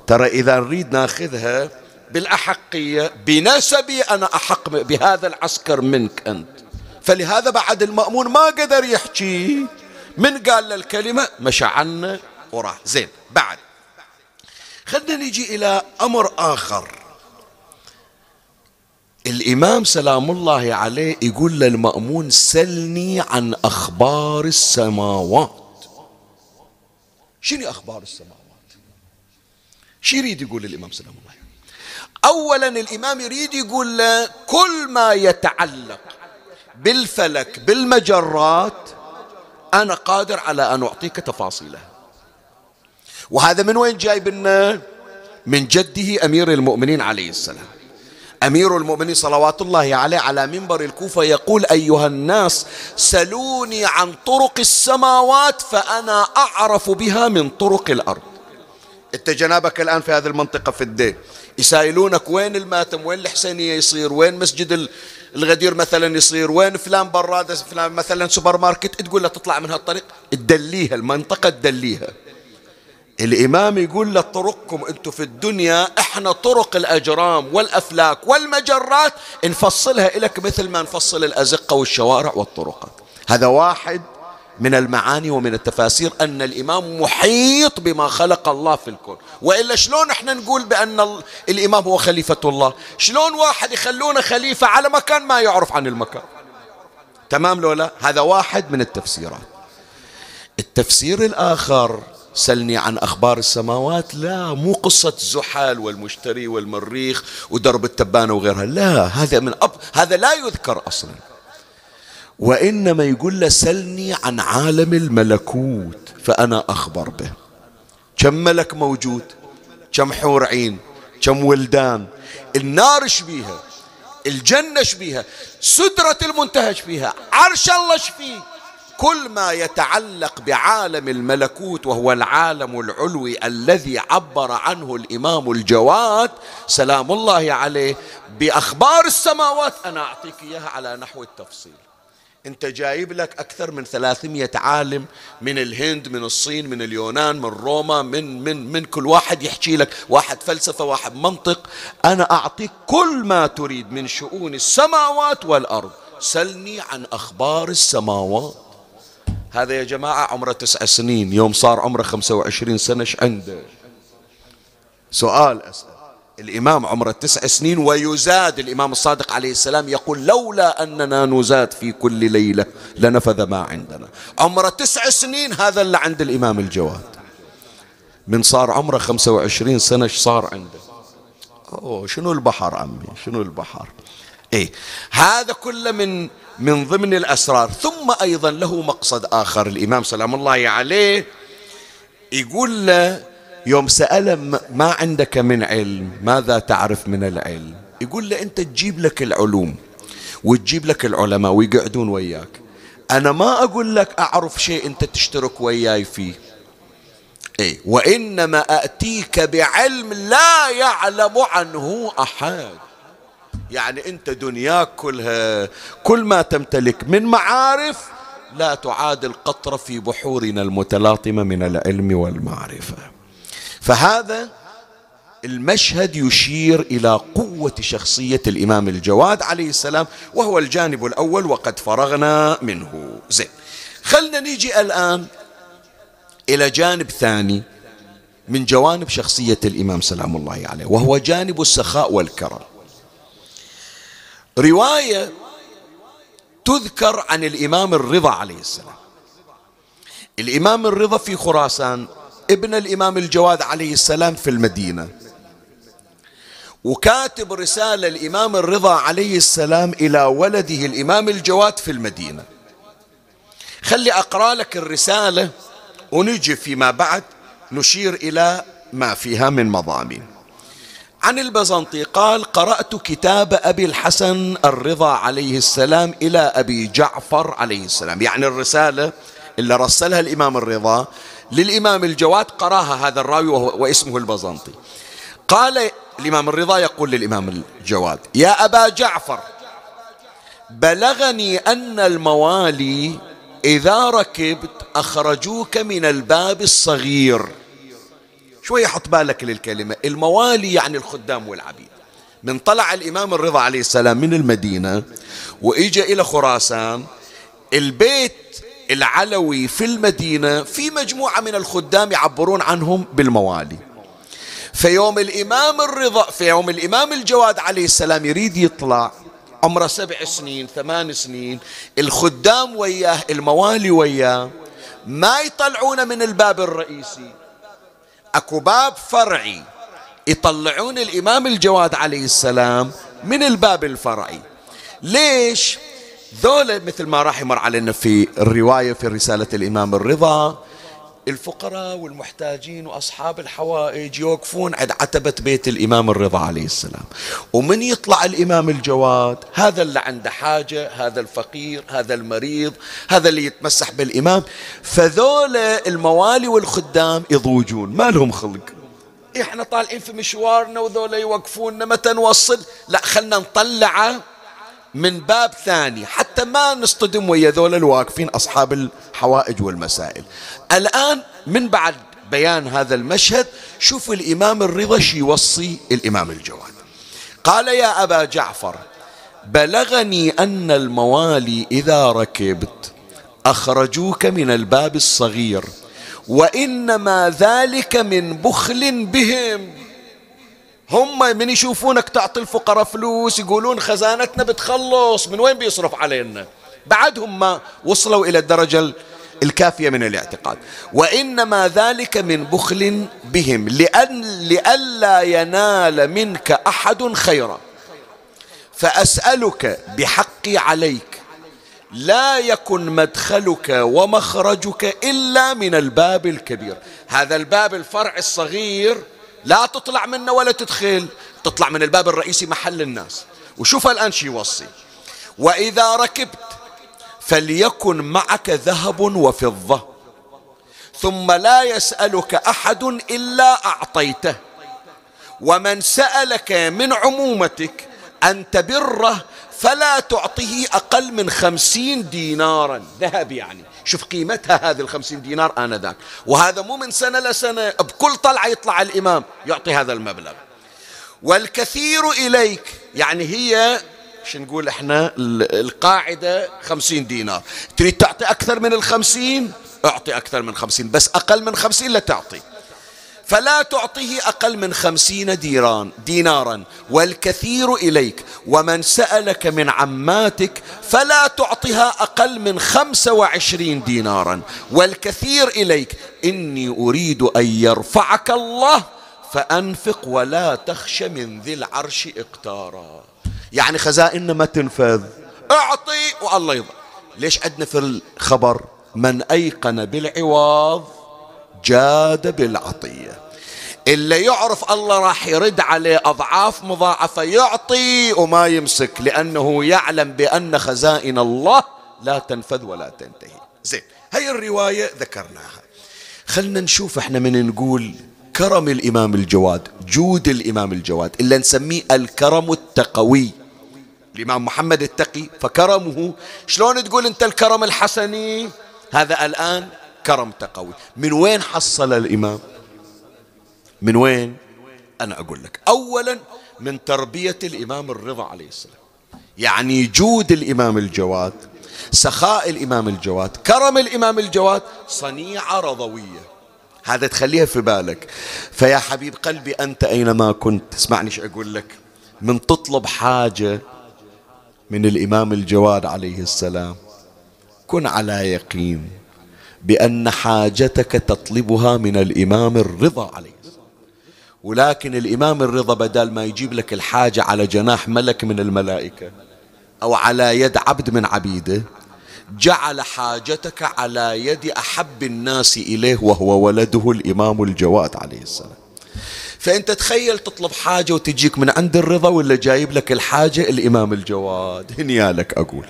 ترى إذا نريد ناخذها بالأحقية بنسبي أنا أحق بهذا العسكر منك أنت. فلهذا بعد المأمون ما قدر يحكي. من قال له الكلمة؟ مشى عنا وراح زين بعد. خلنا نجي إلى أمر آخر. الإمام سلام الله عليه يقول للمأمون سلني عن أخبار السماوات. شنو أخبار السماوات؟ شو يريد يقول الإمام سلام الله أولا الإمام يريد يقول له كل ما يتعلق بالفلك بالمجرات أنا قادر على أن أعطيك تفاصيلها وهذا من وين جايب لنا؟ من جده أمير المؤمنين عليه السلام. أمير المؤمنين صلوات الله عليه على منبر الكوفة يقول أيها الناس سلوني عن طرق السماوات فأنا أعرف بها من طرق الأرض. انت جنابك الآن في هذه المنطقة في الدين. يسائلونك وين الماتم؟ وين الحسينية يصير؟ وين مسجد الغدير مثلا يصير؟ وين فلان برادة فلان مثلا سوبر ماركت؟ تقول له تطلع من هالطريق. تدليها المنطقة تدليها. الإمام يقول له طرقكم أنتم في الدنيا إحنا طرق الأجرام والأفلاك والمجرات نفصلها لك مثل ما نفصل الأزقة والشوارع والطرقات هذا واحد. من المعاني ومن التفاسير أن الإمام محيط بما خلق الله في الكون. وإلا شلون إحنا نقول بأن الإمام هو خليفة الله؟ شلون واحد يخلونه خليفة على مكان ما يعرف عن المكان؟ تمام لولا هذا واحد من التفسيرات. التفسير الآخر سلني عن أخبار السماوات. لا مو قصة زحل والمشتري والمريخ ودرب التبانة وغيرها. لا هذا من أب هذا لا يذكر أصلا. وإنما يقول له سلني عن عالم الملكوت فأنا أخبر به. كم ملك موجود؟ كم حور عين؟ كم ولدان؟ النار شبيها الجنة شبيها سدرة المنتهى شبيها عرش الله شفيه كل ما يتعلق بعالم الملكوت وهو العالم العلوي الذي عبر عنه الإمام الجواد سلام الله عليه بأخبار السماوات. أنا أعطيك إياها على نحو التفصيل. انت جايب لك أكثر من 300 عالم من الهند من الصين من اليونان من روما من من من كل واحد يحكي لك. واحد فلسفة واحد منطق. أنا أعطيك كل ما تريد من شؤون السماوات والأرض. سلني عن أخبار السماوات. هذا يا جماعة عمره تسع سنين. يوم صار عمره خمسة وعشرين سنة إيش عنده؟ سؤال أسأل. الإمام عمره تسع سنين ويزاد الإمام الصادق عليه السلام يقول لولا أننا نزاد في كل ليلة لنفذ ما عندنا. عمره تسع سنين هذا اللي عند الإمام الجواد. من صار عمره خمسة وعشرين سنة صار عنده؟ أوه شنو البحر عمي شنو البحر؟ إيه هذا كله من من ضمن الأسرار. ثم أيضا له مقصد آخر. الإمام سلام الله عليه يقول له يوم سأله ما عندك من علم؟ ماذا تعرف من العلم؟ يقول له أنت تجيب لك العلوم وتجيب لك العلماء ويقعدون وياك. أنا ما أقول لك أعرف شيء أنت تشترك وياي فيه. إيه وإنما أتيك بعلم لا يعلم عنه أحد. يعني أنت دنياك كلها كل ما تمتلك من معارف لا تعادل قطرة في بحورنا المتلاطمة من العلم والمعرفة. فهذا المشهد يشير إلى قوة شخصية الإمام الجواد عليه السلام وهو الجانب الأول وقد فرغنا منه. زين خلنا نيجي الآن إلى جانب ثاني من جوانب شخصية الإمام سلام الله عليه وهو جانب السخاء والكرم. رواية تذكر عن الإمام الرضا عليه السلام. الإمام الرضا في خراسان ابن الإمام الجواد عليه السلام في المدينة. وكاتب رسالة الإمام الرضا عليه السلام إلى ولده الإمام الجواد في المدينة. خلي أقرأ لك الرسالة ونجي فيما بعد نشير إلى ما فيها من مضامين. عن البزنطي قال قرأت كتاب أبي الحسن الرضا عليه السلام إلى أبي جعفر عليه السلام. يعني الرسالة اللي رسلها الإمام الرضا للإمام الجواد قراها هذا الراوي واسمه البزنطي. قال الإمام الرضا يقول للإمام الجواد يا أبا جعفر بلغني أن الموالي إذا ركبت أخرجوك من الباب الصغير. شوية حط بالك للكلمة. الموالي يعني الخدام والعبيد. من طلع الإمام الرضا عليه السلام من المدينة وإجا إلى خراسان البيت العلوي في المدينة في مجموعة من الخدام يعبرون عنهم بالموالي. في يوم الإمام الرضا في يوم الإمام الجواد عليه السلام يريد يطلع عمره سبع سنين ثمان سنين الخدام وياه الموالي وياه ما يطلعون من الباب الرئيسي. أكو باب فرعي يطلعون الإمام الجواد عليه السلام من الباب الفرعي. ليش؟ ذولا مثل ما راح يمر علينا في الرواية في رسالة الإمام الرضا الفقراء والمحتاجين وأصحاب الحوائج يوقفون عند عتبة بيت الإمام الرضا عليه السلام. ومن يطلع الإمام الجواد؟ هذا اللي عنده حاجة هذا الفقير هذا المريض هذا اللي يتمسح بالإمام. فذولا الموالي والخدام يضوجون ما لهم خلق. إحنا طالعين في مشوارنا وذولا يوقفوننا متى نوصل؟ لا خلنا نطلعه. من باب ثاني حتى ما نصطدم ويا ذول الواقفين أصحاب الحوائج والمسائل. الآن من بعد بيان هذا المشهد شوف الإمام الرضا يوصي الإمام الجواد. قال يا أبا جعفر بلغني أن الموالي إذا ركبت أخرجوك من الباب الصغير وإنما ذلك من بخل بهم. هم من يشوفونك تعطي الفقراء فلوس يقولون خزانتنا بتخلص من وين بيصرف علينا؟ بعدهم ما وصلوا إلى الدرجة الكافية من الاعتقاد. وإنما ذلك من بخل بهم لأن لئلا ينال منك أحد خيرا. فأسألك بحقي عليك لا يكن مدخلك ومخرجك إلا من الباب الكبير. هذا الباب الفرع الصغير لا تطلع منه ولا تدخل تطلع من الباب الرئيسي محل الناس. وشوف الآن شي يوصي. وإذا ركبت فليكن معك ذهب وفضة. ثم لا يسألك أحد إلا أعطيته. ومن سألك من عمومتك أن تبره فلا تعطيه أقل من خمسين دينارا. ذهب يعني. شوف قيمتها هذه الخمسين دينار آنذاك. وهذا مو من سنة لسنة. بكل طلعة يطلع الإمام يعطي هذا المبلغ. والكثير إليك. يعني هي شو نقول إحنا؟ القاعدة خمسين دينار. تريد تعطي أكثر من الخمسين؟ أعطي أكثر من خمسين. بس أقل من خمسين لا تعطي. فلا تعطيه أقل من خمسين ديران دينارا والكثير إليك. ومن سألك من عماتك فلا تعطها أقل من خمسة وعشرين دينارا. والكثير إليك. إني أريد أن يرفعك الله فأنفق ولا تخش من ذي العرش إقتارا. يعني خزائننا ما تنفذ. أعطي والله يضع ليش عندنا في الخبر؟ من أيقن بالعواض جاد بالعطية. اللي يعرف الله راح يرد عليه أضعاف مضاعفة يعطي وما يمسك لأنه يعلم بأن خزائن الله لا تنفذ ولا تنتهي. زين هاي الرواية ذكرناها. خلنا نشوف إحنا من نقول كرم الإمام الجواد جود الإمام الجواد إلا نسميه الكرم التقوي. الإمام محمد التقي فكرمه. شلون تقول أنت الكرم الحسني؟ هذا الآن كرم تقوي من وين حصل الإمام؟ من وين؟ أنا أقول لك. أولا من تربية الإمام الرضا عليه السلام. يعني جود الإمام الجواد سخاء الإمام الجواد كرم الإمام الجواد صنيعة رضوية. هذا تخليها في بالك. فيا حبيب قلبي أنت أينما كنت اسمعني شو أقول لك. من تطلب حاجة من الإمام الجواد عليه السلام كن على يقين. بأن حاجتك تطلبها من الإمام الرضا عليه ولكن الإمام الرضا بدل ما يجيب لك الحاجة على جناح ملك من الملائكة أو على يد عبد من عبيده جعل حاجتك على يد أحب الناس إليه وهو ولده الإمام الجواد عليه السلام. فأنت تخيل تطلب حاجة وتجيك من عند الرضا ولا جايب لك الحاجة الإمام الجواد هنيالك أقول.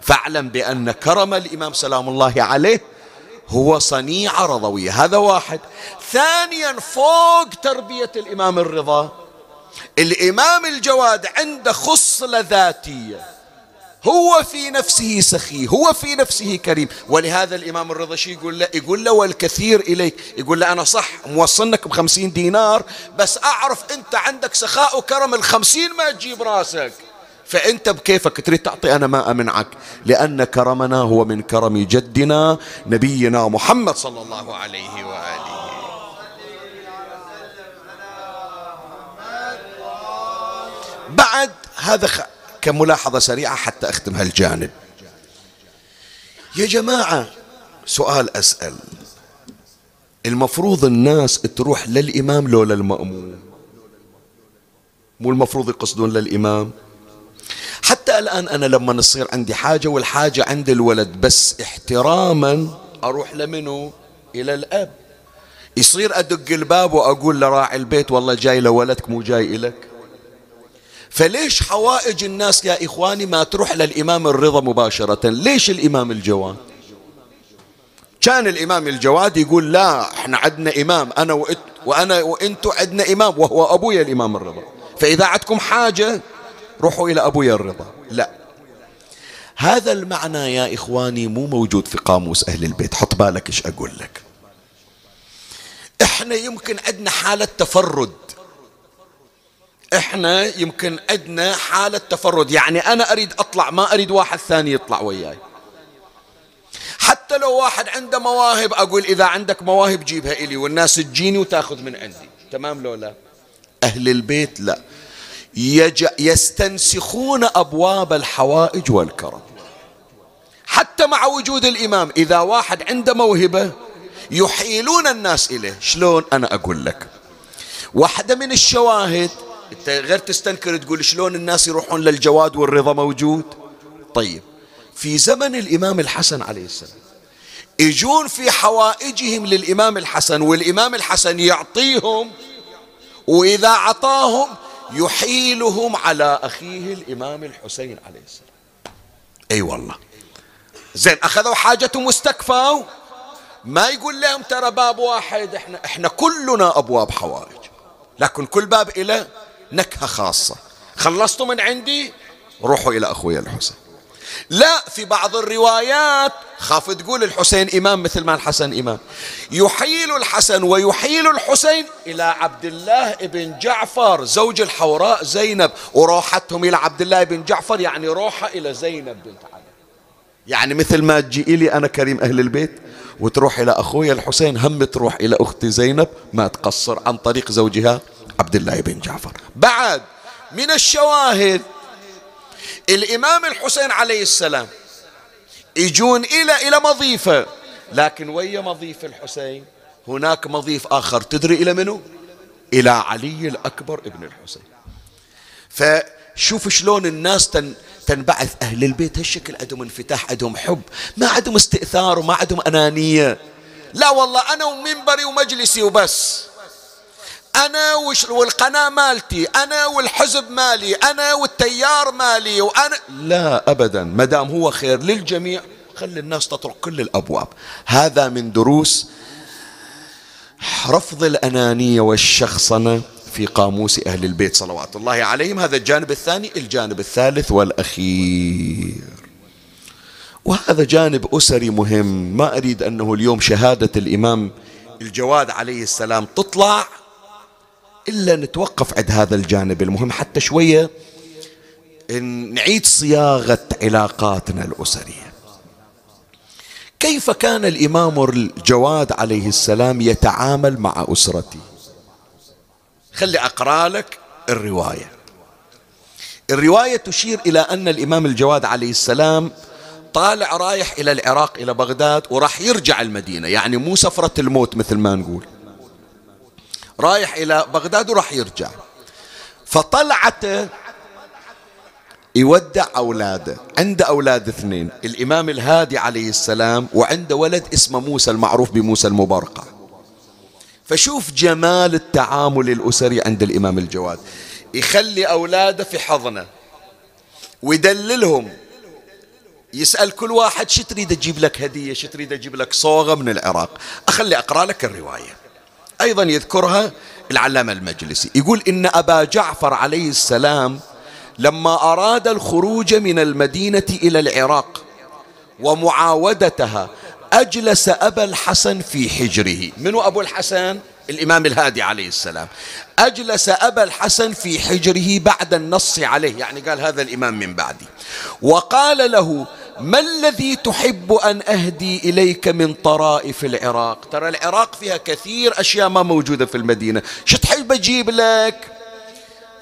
فاعلم بأن كرم الإمام سلام الله عليه هو صنيعة رضوية. هذا واحد. ثانيا فوق تربية الإمام الرضا. الإمام الجواد عنده خصلة ذاتية. هو في نفسه سخي هو في نفسه كريم. ولهذا الإمام الرضا شي يقول له؟ يقول له والكثير إليك. يقول له أنا صح موصلنك بخمسين دينار بس أعرف أنت عندك سخاء وكرم الخمسين ما تجيب راسك. فأنت بكيفك تريد تعطي أنا ما أمنعك لأن كرمنا هو من كرم جدنا نبينا محمد صلى الله عليه وآله. بعد هذا كملاحظة سريعة حتى أختم هالجانب. يا جماعة سؤال أسأل. المفروض الناس تروح للإمام لو للمأموم مو المفروض يقصدون للإمام؟ حتى الآن أنا لما نصير عندي حاجة والحاجة عند الولد بس احتراما أروح لمنه إلى الأب. يصير أدق الباب وأقول لراعي البيت والله جاي لولدك مو جاي إلك. فليش حوائج الناس يا إخواني ما تروح للإمام الرضا مباشرة؟ ليش الإمام الجواد؟ كان الإمام الجواد يقول لا إحنا عندنا إمام أنا وإنت وأنا وإنتو عندنا إمام وهو أبويا الإمام الرضا. فإذا عندكم حاجة روحوا إلى أبويا الرضا. لا. هذا المعنى يا إخواني مو موجود في قاموس أهل البيت. حط بالك إيش أقول لك. إحنا يمكن عندنا حالة تفرد. إحنا يمكن عندنا حالة تفرد. يعني أنا أريد أطلع ما أريد واحد ثاني يطلع وياي. حتى لو واحد عنده مواهب أقول إذا عندك مواهب جيبها إلي والناس تجيني وتاخذ من عندي. تمام لو لا؟ أهل البيت لا. يستنسخون أبواب الحوائج والكرم. حتى مع وجود الإمام إذا واحد عنده موهبة يحيلون الناس إليه. شلون أنا أقول لك؟ واحدة من الشواهد أنت غير تستنكر تقول شلون الناس يروحون للجواد والرضا موجود؟ طيب في زمن الإمام الحسن عليه السلام يجون في حوائجهم للإمام الحسن والإمام الحسن يعطيهم وإذا عطاهم يحيلهم على أخيه الإمام الحسين عليه السلام. أي أيوة والله. زين أخذوا حاجتهم واستكفوا ما يقول لهم ترى باب واحد إحنا إحنا كلنا أبواب حوائج لكن كل باب إلى نكهة خاصة. خلصتوا من عندي؟ روحوا إلى أخوي الحسين. لا في بعض الروايات خاف تقول الحسين إمام مثل ما الحسن إمام. يحيل الحسن ويحيل الحسين إلى عبد الله بن جعفر زوج الحوراء زينب وروحتهم إلى عبد الله بن جعفر يعني روحة إلى زينب بنت علي يعني مثل ما تجي إلي أنا كريم أهل البيت وتروح إلى أخويا الحسين هم تروح إلى أختي زينب ما تقصر عن طريق زوجها عبد الله بن جعفر. بعد من الشواهد الإمام الحسين عليه السلام يجون إلى إلى مضيفة. لكن ويا مضيف الحسين؟ هناك مضيف آخر. تدري إلى منه إلى علي الأكبر ابن الحسين. فشوف شلون الناس تن تنبعث. أهل البيت هالشكل عندهم انفتاح عندهم حب ما عندهم استئثار وما عندهم أنانية. لا والله أنا ومنبري ومجلسي وبس. أنا والقناة مالتي أنا والحزب مالي أنا والتيار مالي وأنا لا أبدا. ما دام هو خير للجميع خلي الناس تطرق كل الأبواب. هذا من دروس رفض الأنانية والشخصنة في قاموس أهل البيت صلوات الله عليهم. هذا الجانب الثاني الجانب الثالث والأخير. وهذا جانب أسري مهم. ما أريد أنه اليوم شهادة الإمام الجواد عليه السلام تطلع. إلا نتوقف عند هذا الجانب المهم حتى شوية نعيد صياغة علاقاتنا الأسرية. كيف كان الإمام الجواد عليه السلام يتعامل مع أسرته خلي أقرأ لك الرواية. الرواية تشير إلى أن الإمام الجواد عليه السلام طالع رايح إلى العراق إلى بغداد وراح يرجع المدينة يعني مو سفرة الموت مثل ما نقول. رايح إلى بغداد وراح يرجع. فطلعته يودع أولاده. عنده أولاد اثنين الإمام الهادي عليه السلام وعنده ولد اسمه موسى المعروف بموسى المبرقع فشوف جمال التعامل الأسري عند الإمام الجواد. يخلي أولاده في حضنه. ويدللهم. يسأل كل واحد شو تريد أجيب لك هدية؟ شو تريد أجيب لك صوغة من العراق؟ أخلي أقرأ لك الرواية. أيضا يذكرها العلامة المجلسي. يقول إن أبا جعفر عليه السلام لما أراد الخروج من المدينة إلى العراق ومعاودتها أجلس أبا الحسن في حجره. من أبو الحسن؟ الإمام الهادي عليه السلام. أجلس أبا الحسن في حجره بعد النص عليه. يعني قال هذا الإمام من بعدي. وقال له ما الذي تحب أن أهدي إليك من طرائف العراق؟ ترى العراق فيها كثير أشياء ما موجودة في المدينة. شو تحب أجيب لك؟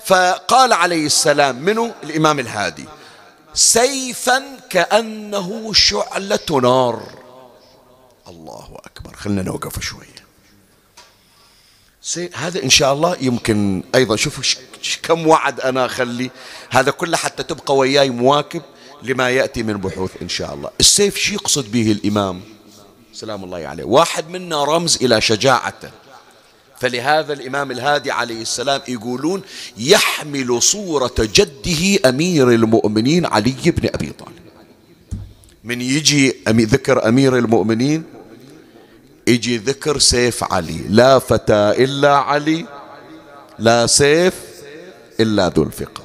فقال عليه السلام منه الإمام الهادي. سيفا كأنه شعلة نار. الله أكبر. خلنا نوقف شوية هذا إن شاء الله يمكن أيضا. شوفوا كم وعد أنا أخلي. هذا كله حتى تبقى وياي مواكب. لما يأتي من بحوث إن شاء الله. السيف شو يقصد به الإمام؟ سلام الله عليه. واحد منا رمز إلى شجاعته فلهذا الإمام الهادي عليه السلام يقولون يحمل صورة جده أمير المؤمنين علي بن أبي طالب. من يجي ذكر أمير المؤمنين؟ يجي ذكر سيف علي. لا فتى إلا علي لا سيف إلا ذو الفقار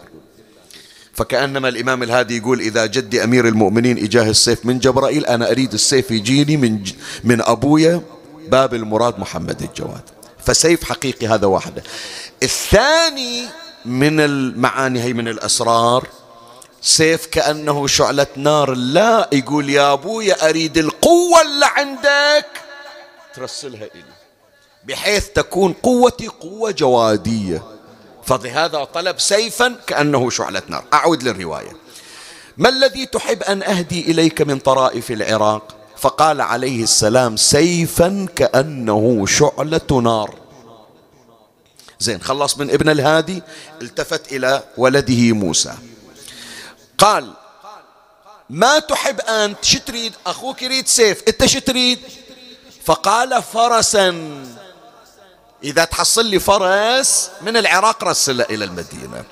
فكأنما الإمام الهادي يقول إذا جدي أمير المؤمنين إجاه السيف من جبرائيل أنا أريد السيف يجيني من, من أبويا باب المراد محمد الجواد. فسيف حقيقي هذا واحدة. الثاني من المعاني هي من الأسرار. سيف كأنه شعلة نار لا يقول يا أبويا أريد القوة اللي عندك. ترسلها إلي. بحيث تكون قوتي قوة جوادية. فلهذا طلب سيفا كأنه شعلة نار. أعود للرواية. ما الذي تحب أن أهدي إليك من طرائف العراق؟ فقال عليه السلام سيفا كأنه شعلة نار. زين خلص من ابن الهادي التفت إلى ولده موسى. قال ما تحب أنت شو تريد أخوك يريد سيف أنت شو تريد فقال فرسا. إذا تحصل لي فرس من العراق رسله إلى المدينة.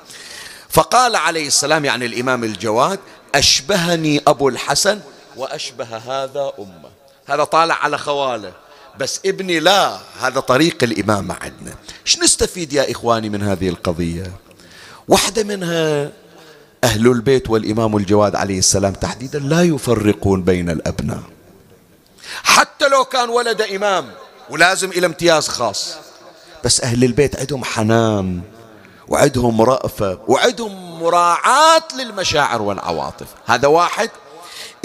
فقال عليه السلام يعني الإمام الجواد أشبهني أبو الحسن وأشبه هذا أمة. هذا طالع على خواله. بس ابني لا هذا طريق الإمامة عندنا. إيش نستفيد يا إخواني من هذه القضية؟ واحدة منها أهل البيت والإمام الجواد عليه السلام تحديدا لا يفرقون بين الأبناء. حتى لو كان ولد إمام ولازم إلى امتياز خاص. بس أهل البيت عندهم حنان وعندهم رأفة وعندهم مراعاة للمشاعر والعواطف. هذا واحد.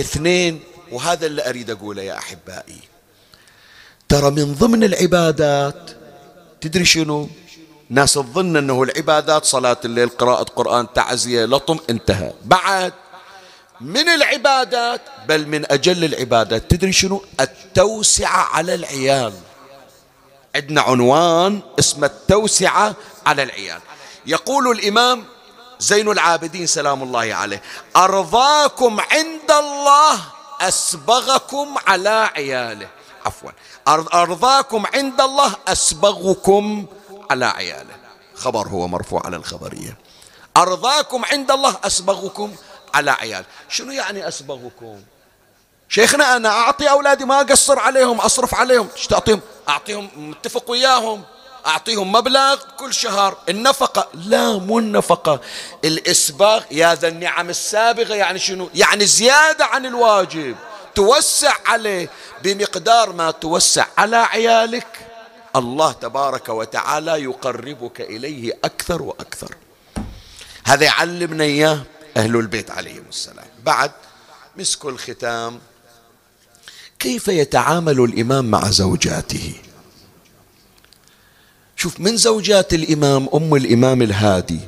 اثنين وهذا اللي أريد أقوله يا أحبائي. ترى من ضمن العبادات تدري شنو؟ ناس تظن أنه العبادات صلاة الليل قراءة قرآن تعزية لطم انتهى. بعد من العبادات بل من أجل العبادات تدري شنو؟ التوسعة على العيال. عندنا عنوان اسمه التوسعة على العيال. يقول الإمام زين العابدين سلام الله عليه أرضاكم عند الله أسبغكم على عياله. عفوا. أرضاكم عند الله أسبغكم على عياله. خبر هو مرفوع على الخبرية. أرضاكم عند الله أسبغكم على عيال. شنو يعني أسبغكم؟ شيخنا أنا أعطي أولادي ما أقصر عليهم أصرف عليهم. إيش تعطيهم؟ أعطيهم متفق وياهم. أعطيهم مبلغ كل شهر. النفقة لا مو النفقة. الإسباغ يا ذا النعم السابغة يعني شنو؟ يعني زيادة عن الواجب. توسع عليه بمقدار ما توسع على عيالك. الله تبارك وتعالى يقربك إليه أكثر وأكثر. هذا يعلمنا إياه أهل البيت عليهم السلام. بعد مسك الختام. كيف يتعامل الإمام مع زوجاته؟ شوف من زوجات الإمام أم الإمام الهادي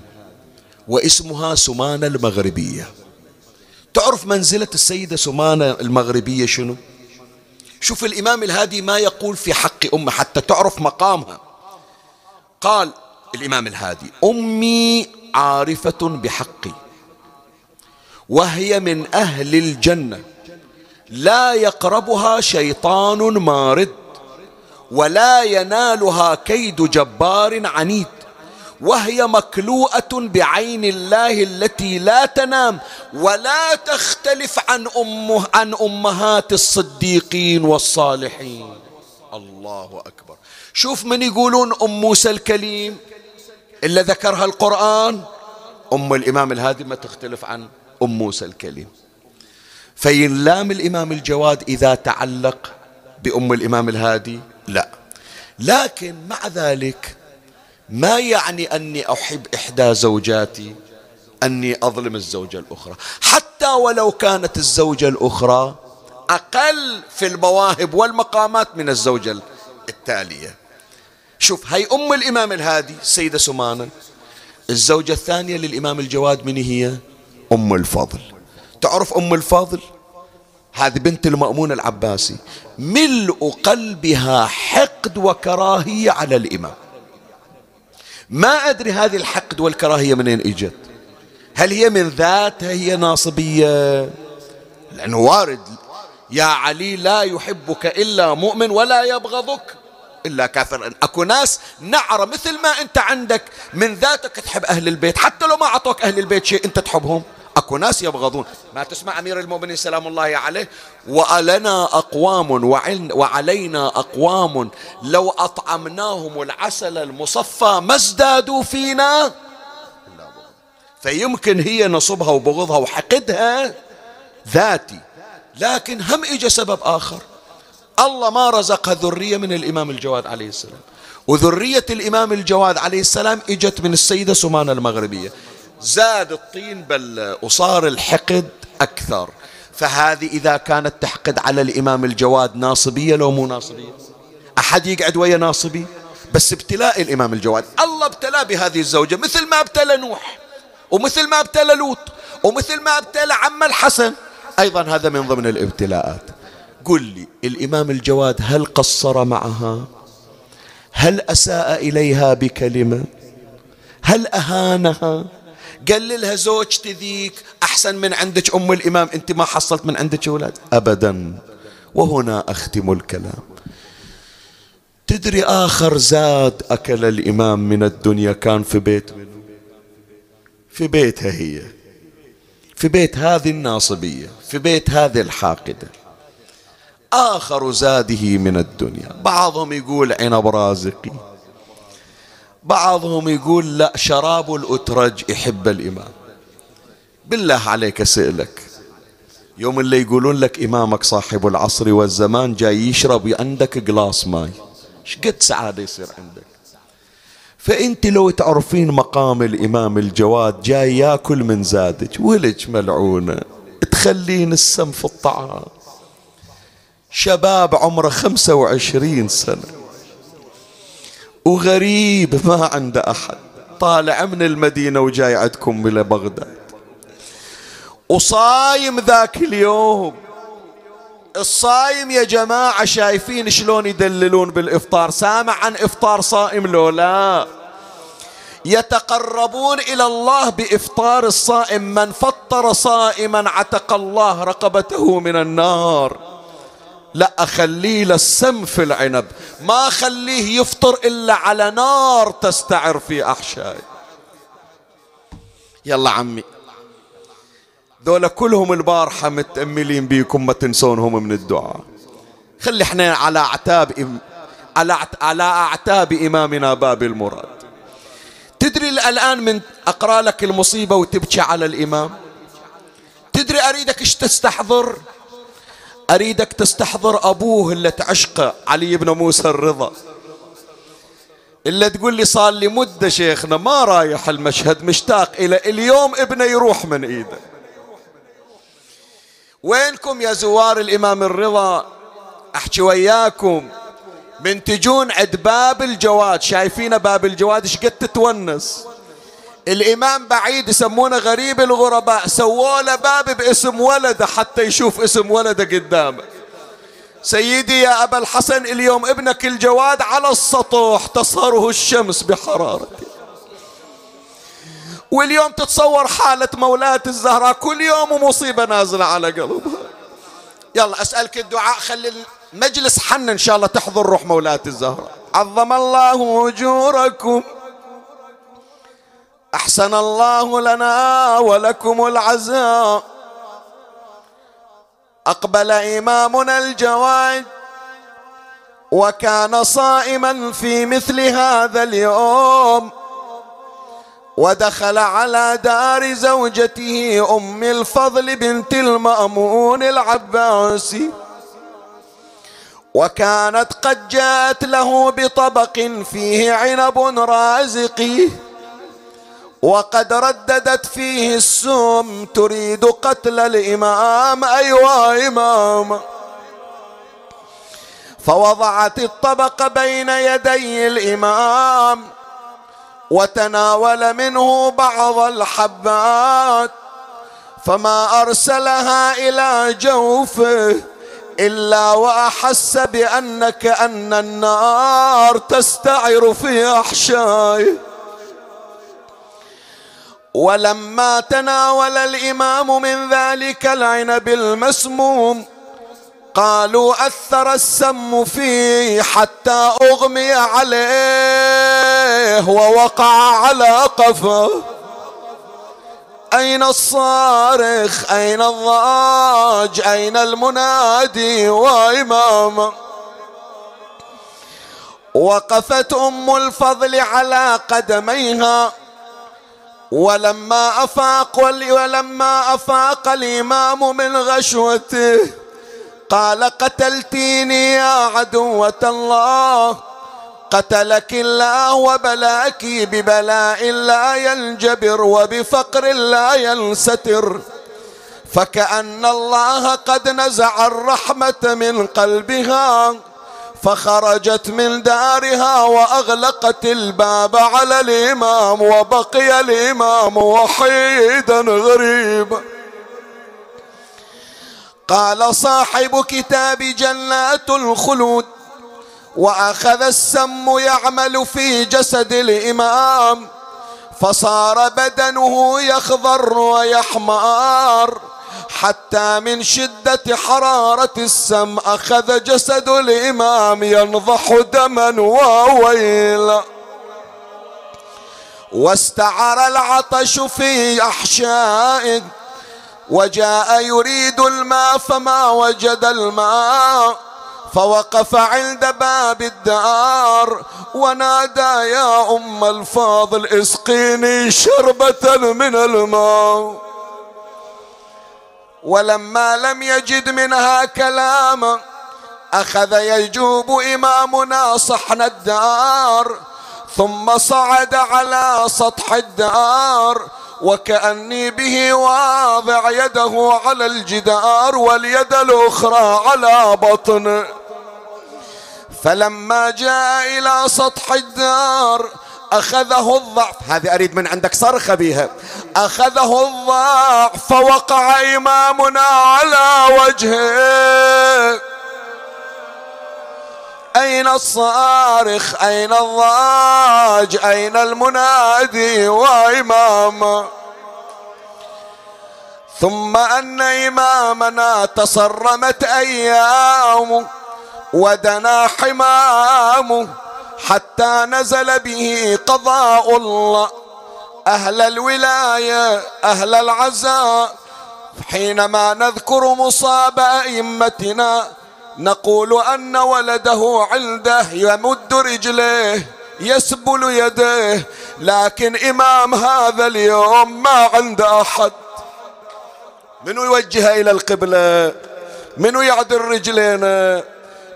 واسمها سمانة المغربية. تعرف منزلة السيدة سمانة المغربية شنو؟ شوف الإمام الهادي ما يقول في حق أمه حتى تعرف مقامها. قال الإمام الهادي أمي عارفة بحقي وهي من أهل الجنة. لا يقربها شيطان مارد ولا ينالها كيد جبار عنيد وهي مكلوءة بعين الله التي لا تنام ولا تختلف عن أمه عن أمهات الصديقين والصالحين. الله أكبر. شوف من يقولون أم موسى الكليم إلا ذكرها القرآن. أم الإمام الهادي ما تختلف عن أم موسى الكليم. فينلام الإمام الجواد إذا تعلق بأم الإمام الهادي لا. لكن مع ذلك ما يعني أني أحب إحدى زوجاتي أني أظلم الزوجة الأخرى. حتى ولو كانت الزوجة الأخرى أقل في المواهب والمقامات من الزوجة التالية. شوف هي أم الإمام الهادي السيدة سمانة الزوجة الثانية للإمام الجواد من هي أم الفضل. تعرف أم الفضل هذه بنت المأمون العباسي. ملء قلبها حقد وكراهية على الإمام. ما أدري هذه الحقد والكراهية منين إجت. هل هي من ذاتها هي ناصبية؟ لأنه وارد. يا علي لا يحبك إلا مؤمن ولا يبغضك إلا كافر. أكو ناس نعرة مثل ما أنت عندك. من ذاتك تحب أهل البيت. حتى لو ما أعطوك أهل البيت شيء أنت تحبهم. اكو ناس يبغضون. ما تسمع أمير المؤمنين سلام الله عليه؟ وألنا أقوام وعلينا أقوام لو أطعمناهم العسل المصفى ما ازدادوا فينا. فيمكن هي نصبها وبغضها وحقدها ذاتي لكن هم اجى سبب آخر. الله ما رزقها ذرية من الإمام الجواد عليه السلام. وذرية الإمام الجواد عليه السلام إجت من السيدة سمانة المغربية. زاد الطين بل وصار الحقد أكثر. فهذه إذا كانت تحقد على الإمام الجواد ناصبية لو مو ناصبية؟ أحد يقعد ويا ناصبي؟ بس ابتلاء الإمام الجواد. الله ابتلى بهذه الزوجة مثل ما ابتلى نوح ومثل ما ابتلى لوط ومثل ما ابتلى عم الحسن. أيضا هذا من ضمن الابتلاءات. قل لي الإمام الجواد هل قصر معها؟ هل أساء إليها بكلمة؟ هل أهانها؟ قال لها زوجتي ذيك أحسن من عندك أم الإمام. أنت ما حصلت من عندك أولاد أبدا. وهنا أختم الكلام. تدري آخر زاد أكل الإمام من الدنيا كان في بيت في بيتها هي. في بيت هذه الناصبية. في بيت هذه الحاقدة. آخر زاده من الدنيا. بعضهم يقول عنب رازقي. بعضهم يقول لا شراب الأترج يحب الإمام. بالله عليك أسألك. يوم اللي يقولون لك إمامك صاحب العصر والزمان جاي يشرب عندك قلاص ماي. قد سعادة يصير عندك. فأنت لو تعرفين مقام الإمام الجواد جاي ياكل من زادك ولج ملعونة. تخلين السم في الطعام. شباب عمره خمسة وعشرين سنة. وغريب ما عنده أحد. طالع من المدينة وجاي عندكم إلى بغداد. وصايم ذاك اليوم. الصايم يا جماعة شايفين شلون يدللون بالإفطار. سامع عن إفطار صائم لو لا؟ يتقربون إلى الله بإفطار الصائم. من فطر صائما عتق الله رقبته من النار. لا أخليه للسم في العنب. ما خليه يفطر إلا على نار تستعر في أحشائه. يلا عمي. ذولا كلهم البارحة متأملين بيكم ما تنسونهم من الدعاء. خلي إحنا على أعتاب على على أعتاب إمامنا باب المراد. تدري الآن من أقرأ لك المصيبة وتبكي على الإمام؟ تدري أريدك إيش تستحضر؟ أريدك تستحضر أبوه اللي تعشقه علي بن موسى الرضا. إلا تقول لي صار لي مدة شيخنا ما رايح المشهد مشتاق إلى اليوم ابنه يروح من إيده. وينكم يا زوار الإمام الرضا؟ أحكي وياكم. من تجون عند باب الجواد. شايفين باب الجواد؟ إيش قد تتونس؟ الإمام بعيد يسمونه غريب الغرباء سووا له باب باسم ولده حتى يشوف اسم ولده قدامه. سيدي يا أبا الحسن اليوم ابنك الجواد على السطوح تصهره الشمس بحرارته. واليوم تتصور حالة مولاة الزهراء كل يوم مصيبة نازلة على قلبها. يلا أسألك الدعاء خلي المجلس حن إن شاء الله تحضر روح مولاة الزهراء. عظم الله أجوركم. أحسن الله لنا ولكم العزاء. أقبل إمامنا الجواد وكان صائما في مثل هذا اليوم. ودخل على دار زوجته أم الفضل بنت المأمون العباسي وكانت قد جاءت له بطبق فيه عنب رازقي. وقد رددت فيه السم تريد قتل الإمام. ايوا إمام. فوضعت الطبق بين يدي الإمام وتناول منه بعض الحبات. فما أرسلها إلى جوفه إلا وأحس بأنك أن النار تستعر في أحشائه. ولما تناول الإمام من ذلك العنب المسموم قالوا أثر السم فيه حتى أغمي عليه ووقع على قفاه. أين الصارخ؟ أين الضاج؟ أين المنادي واماما وقفت أم الفضل على قدميها ولما أفاق ولما أفاق الإمام من غشوته قال قتلتيني يا عدوة الله. قتلك الله وبلاك ببلاء لا ينجبر وبفقر لا ينستر. فكأن الله قد نزع الرحمة من قلبها. فخرجت من دارها وأغلقت الباب على الإمام وبقي الإمام وحيدا غريبا قال صاحب كتاب جنات الخلود وأخذ السم يعمل في جسد الإمام فصار بدنه يخضر ويحمار حتى من شدة حرارة السم أخذ جسد الإمام ينضح دما وويلا واستعر العطش في أحشائه وجاء يريد الماء فما وجد الماء فوقف عند باب الدار ونادى يا أم الفاضل اسقيني شربة من الماء. ولما لم يجد منها كلاما أخذ يجوب إمامنا صحن الدار ثم صعد على سطح الدار وكأني به واضع يده على الجدار واليد الأخرى على بطنه فلما جاء إلى سطح الدار أخذه الضعف. هذه أريد من عندك صرخة بها. أخذه الضعف فوقع إمامنا على وجهه. أين الصارخ؟ أين الضاج؟ أين المنادي وإماما ثم أن إمامنا تصرمت أيامه ودنا حمامه. حتى نزل به قضاء الله. أهل الولاية أهل العزاء. حينما نذكر مصاب أئمتنا نقول أن ولده عنده يمد رجليه يسبل يديه لكن إمام هذا اليوم ما عنده أحد. منو يوجه إلى القبلة؟ منو يعدل رجلينا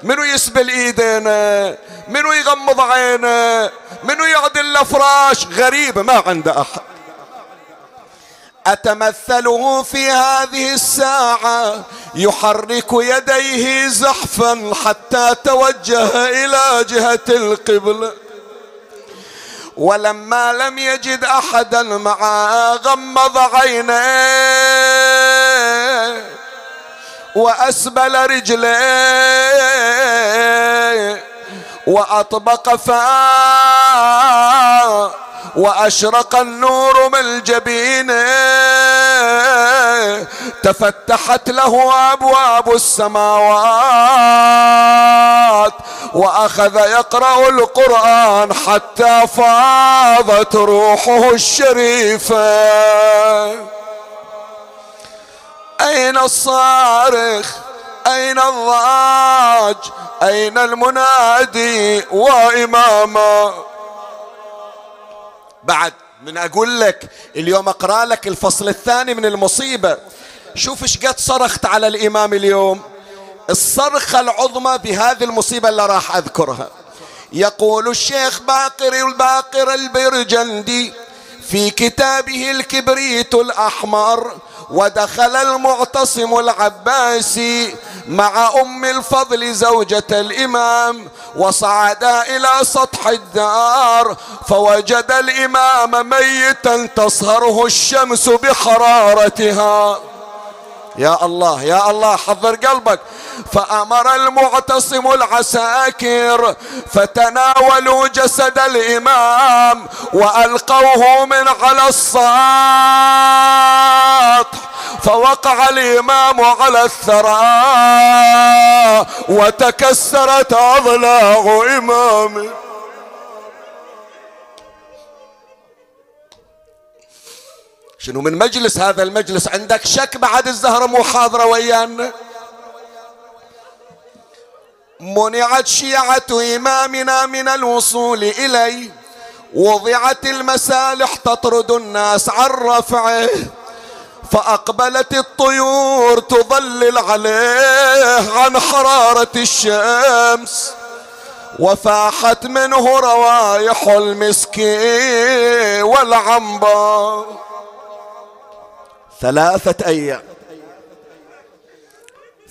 منو يسبل إيدينا؟ منو يغمض عينه؟ منو يعدل الأفراش؟ غريب ما عنده أحد. أتمثله في هذه الساعة يحرك يديه زحفا حتى توجه إلى جهة القبله ولما لم يجد احدا معه غمض عينيه. وأسبل رجليه وأطبق فاه وأشرق النور من جبينه تفتحت له أبواب السماوات وأخذ يقرأ القرآن حتى فاضت روحه الشريفة. أين الصارخ؟ أين الضاج أين المنادي وإماما؟ بعد من أقول لك اليوم أقرأ لك الفصل الثاني من المصيبة. شوف إيش قد صرخت على الإمام اليوم. الصرخة العظمى بهذه المصيبة اللي راح أذكرها. يقول الشيخ باقر الباقر البرجندي في كتابه الكبريت الأحمر ودخل المعتصم العباسي مع أم الفضل زوجة الإمام وصعدا إلى سطح الدار فوجد الإمام ميتا تصهره الشمس بحرارتها. يا الله يا الله حضر قلبك. فأمر المعتصم العساكر فتناولوا جسد الإمام وألقوه من على السطح فوقع الإمام على الثرى وتكسرت أضلاع إمامه. شنو من مجلس هذا المجلس عندك شك بعد الزهرة مو حاضرة ويانا؟ منعت شيعة إمامنا من الوصول إليه وضعت المسالح تطرد الناس عن رفعه فأقبلت الطيور تظلل عليه عن حرارة الشمس وفاحت منه روايح المسك والعنبر. ثلاثة أيام.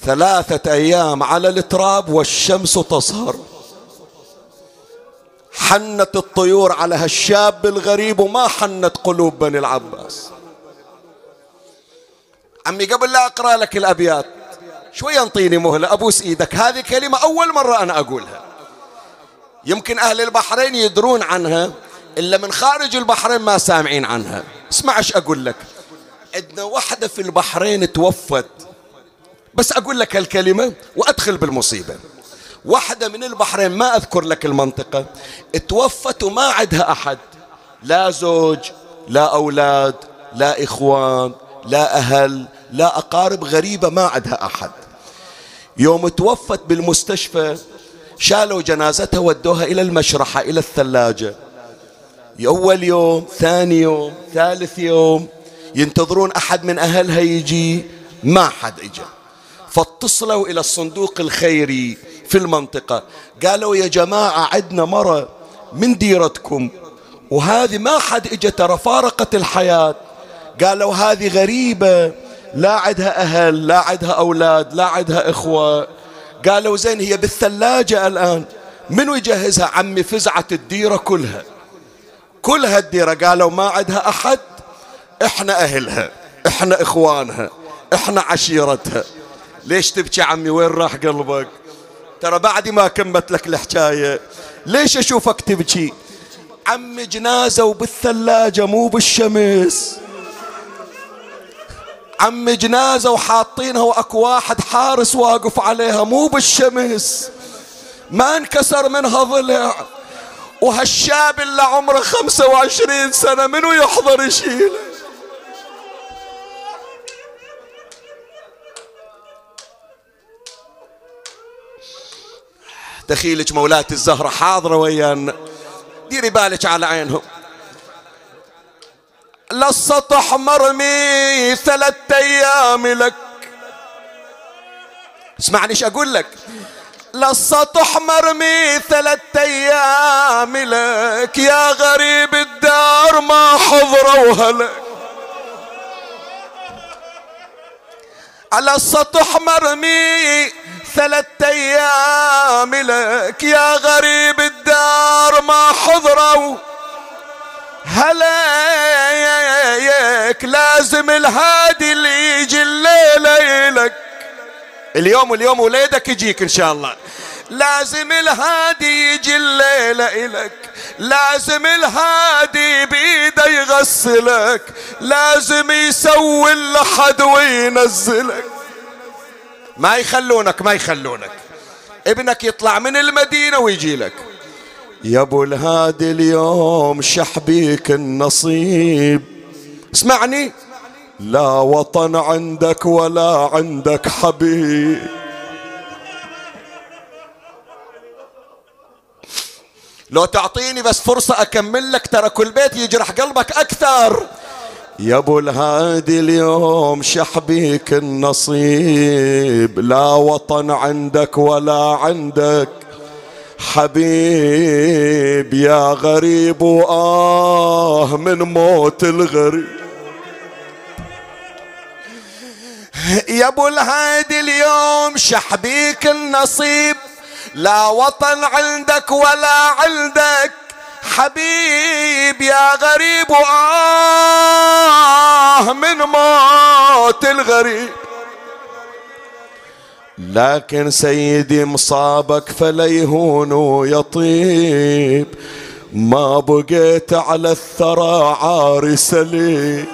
ثلاثة أيام على التراب والشمس تصهر حنت الطيور على هالشاب الغريب وما حنت قلوب بني العباس. عمي قبل لا أقرأ لك الأبيات شوي انطيني مهلة أبوس إيدك. هذه كلمة أول مرة أنا أقولها. يمكن أهل البحرين يدرون عنها إلا من خارج البحرين ما سامعين عنها. اسمع إيش أقول لك. عندنا واحدة في البحرين توفت. بس أقول لك الكلمة وأدخل بالمصيبة. واحدة من البحرين ما أذكر لك المنطقة توفت وما عندها أحد. لا زوج لا أولاد لا إخوان لا أهل لا أقارب غريبة ما عندها أحد. يوم توفت بالمستشفى شالوا جنازتها ودوها إلى المشرحة إلى الثلاجة. أول يوم ثاني يوم ثالث يوم ينتظرون أحد من أهلها يجي ما حد إجا. فاتصلوا إلى الصندوق الخيري في المنطقة. قالوا يا جماعة عندنا مرة من ديرتكم. وهذه ما حد إجا ترى فارقت الحياة. قالوا هذه غريبة. لا عندها أهل لا عندها أولاد لا عندها إخوة. قالوا زين هي بالثلاجة الآن. منو يجهزها؟ عمي فزعت الديرة كلها. كلها الديرة. قالوا ما عندها أحد. إحنا أهلها إحنا إخوانها إحنا عشيرتها. ليش تبكي عمي؟ وين راح قلبك؟ ترى بعد ما كمت لك الحكاية ليش أشوفك تبكي؟ عمي جنازة وبالثلاجة مو بالشمس. عم جنازة وحاطينها وأكو واحد حارس واقف عليها مو بالشمس. ما انكسر منها ضلع. وهالشاب اللي عمره خمسة وعشرين سنة منو يحضر يشيله؟ دخيلك مولاتي الزهرة حاضرة ويانا ديري بالك على عينهم. للسطح مرمي ثلاث أيام لك. اسمعني إيش أقول لك؟ للسطح مرمي ثلاث أيام لك. يا غريب الدار ما حضروها لك على السطح مرمي ثلاث أيام لك يا غريب الدار ما حضروا. هلأيك لازم الهادي اللي يجي الليلة لك اليوم اليوم وليدك يجيك إن شاء الله. لازم الهادي يجي الليلة إلك لازم الهادي بيده يغسلك. لازم يسوي اللحد وينزلك. ما يخلونك ما يخلونك. ابنك يطلع من المدينة ويجي لك. يا أبو الهادي اليوم شحبيك النصيب. اسمعني. لا وطن عندك ولا عندك حبيب. لو تعطيني بس فرصة أكمل لك ترى كل بيت يجرح قلبك أكثر. يا أبو الهادي اليوم شحبيك النصيب لا وطن عندك ولا عندك. حبيب يا غريب وآه من موت الغريب. يا أبو الهادي اليوم شحبيك النصيب لا وطن عندك ولا عندك. حبيب يا غريب وآه من موت الغريب. لكن سيدي مصابك فليهون ويطيب ما بقيت على الثرى عاري سليم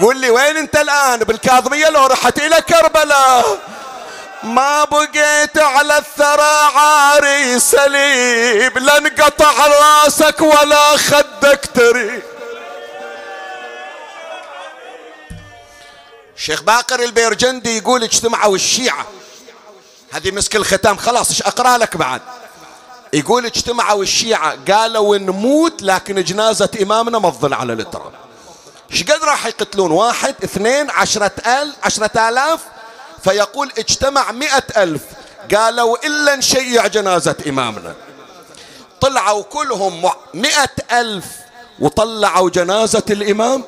قول لي وين انت الآن؟ بالكاظمية لو رحت إلى كربلاء. ما بقيت على الثرى عاري سليب لا انقطع راسك ولا خدك تريب شيخ باقر البيرجندي يقول اجتمعوا الشيعة. هذه مسك الختام خلاص إيش أقرأ لك بعد؟ يقول اجتمعوا الشيعة قالوا نموت لكن جنازة إمامنا ما تظل على التراب إيش قد راح يقتلون؟ واحد اثنين عشرة ألف عشرة آلاف؟ فيقول اجتمع مئة ألف. قالوا إلا نشيع جنازة إمامنا. طلعوا كلهم مئة ألف وطلعوا جنازة الإمام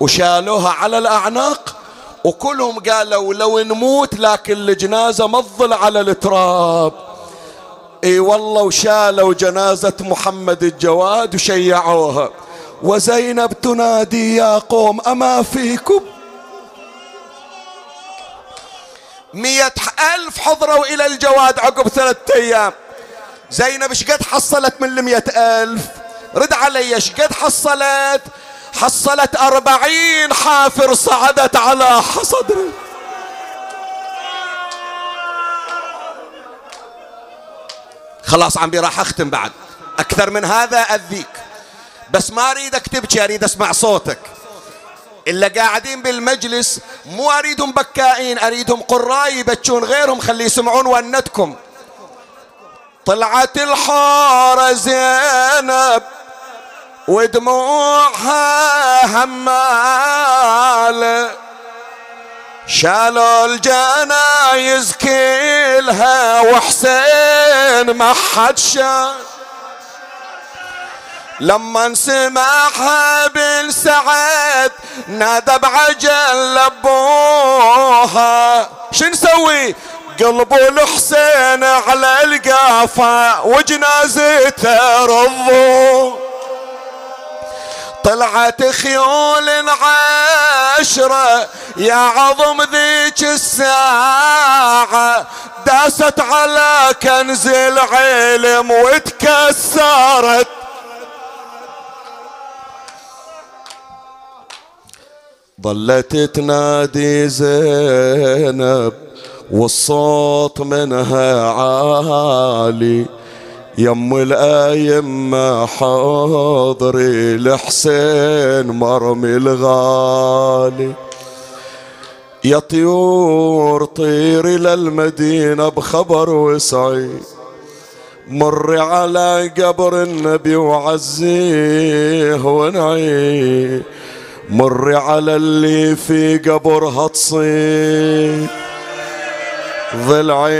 وشالوها على الأعناق وكلهم قالوا لو نموت لكن الجنازة ما تظل على التراب. إي والله وشالوا جنازة محمد الجواد وشيعوها. وزينب تنادي يا قوم أما فيكم؟ مية ألف حضروا إلى الجواد عقب ثلاثة أيام. زينب شقد حصلت من المية ألف؟ رد علي شقد حصلت؟ حصلت أربعين حافر صعدت على صدره خلاص عمي راح أختم بعد. أكثر من هذا أذيك. بس ما أريدك تبكي أريد أسمع صوتك. إلا قاعدين بالمجلس مو أريدهم بكائين أريدهم قراء يبكون غيرهم خلي يسمعون ونتكم. طلعت الحارة زينب ودموعها همالة شالوا الجنايز كلها وحسين ما حد شال. لما سمعها بن سعد نادى بعجل لبوها شو نسوي؟ قلبوا الحسين على القافة وجنازته رضوا طلعت خيول عشرة يا عظم ذيك الساعة داست على كنز العلم وتكسرت. ظلت تنادي زينب والصوت منها عالي. يم الأيمة حاضري الحسين مرمي الغالي. يا طيور طيري للمدينة بخبر وسعي. مر على قبر النبي وعزيه ونعي. مر على اللي في قبرها تصير ضلعي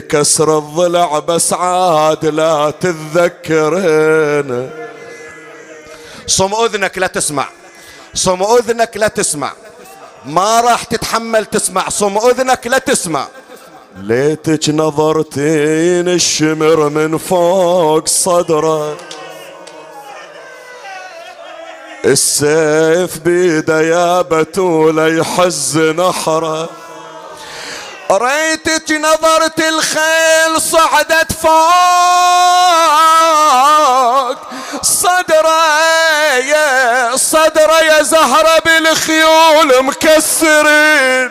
كسر الضلع بس عاد لا تتذكرين صم أذنك لا تسمع. صم أذنك لا تسمع. ما راح تتحمل تسمع. صم أذنك لا تسمع. ليتك نظرتين الشمر من فوق صدرك. السيف بيده يا بتولة يحز نحره ريتك نظرت الخيل صعدت فوق. صدره يا صدره يا زهرة بالخيول مكسرين.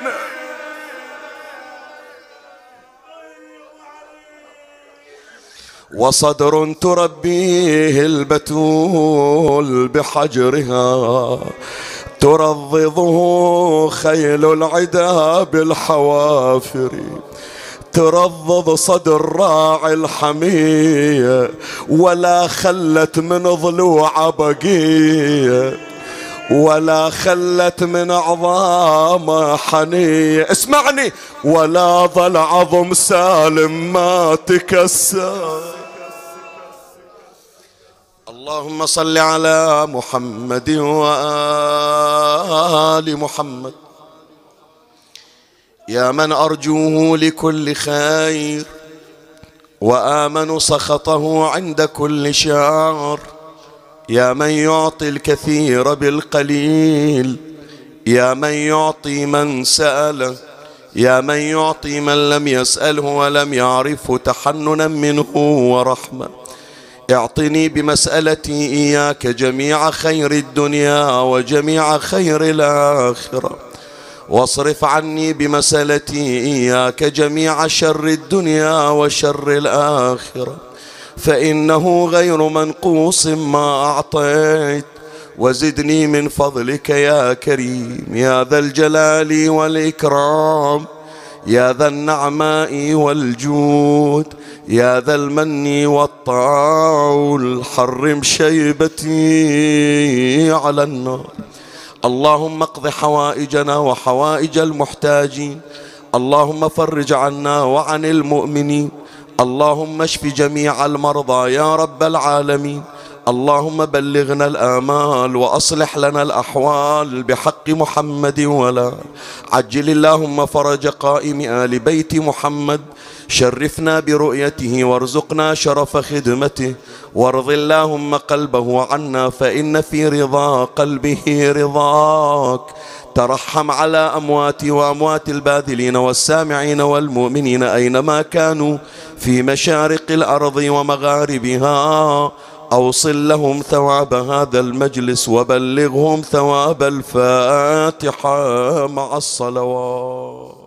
وصدر تربيه البتول بحجرها ترضضه خيل العدا بالحوافر ترضض صدر راعي الحمية ولا خلت من ضلوع بقية ولا خلت من عظام حنية. اسمعني ولا ظل عظم سالم ما تكسر. اللهم صل على محمد وآل محمد. يا من أرجوه لكل خير وآمن سخطه عند كل شعر يا من يعطي الكثير بالقليل. يا من يعطي من سأله يا من يعطي من لم يسأله ولم يعرفه تحننا منه ورحمة. اعطني بمسألتي إياك جميع خير الدنيا وجميع خير الآخرة. واصرف عني بمسألتي إياك جميع شر الدنيا وشر الآخرة. فإنه غير منقوص ما أعطيت. وزدني من فضلك يا كريم يا ذا الجلال والإكرام. يا ذا النعماء والجود يا ذا المن والطول حرم شيبتي على النار. اللهم اقض حوائجنا وحوائج المحتاجين. اللهم فرج عنا وعن المؤمنين. اللهم اشف جميع المرضى يا رب العالمين. اللهم بلغنا الآمال وأصلح لنا الأحوال بحق محمد ولا عجل اللهم فرج قائم آل بيت محمد شرفنا برؤيته وارزقنا شرف خدمته وارض اللهم قلبه عنا فإن في رضا قلبه رضاك. ترحم على أموات وأموات الباذلين والسامعين والمؤمنين أينما كانوا في مشارق الأرض ومغاربها. أوصل لهم ثواب هذا المجلس وبلغهم ثواب الفاتحة مع الصلوات.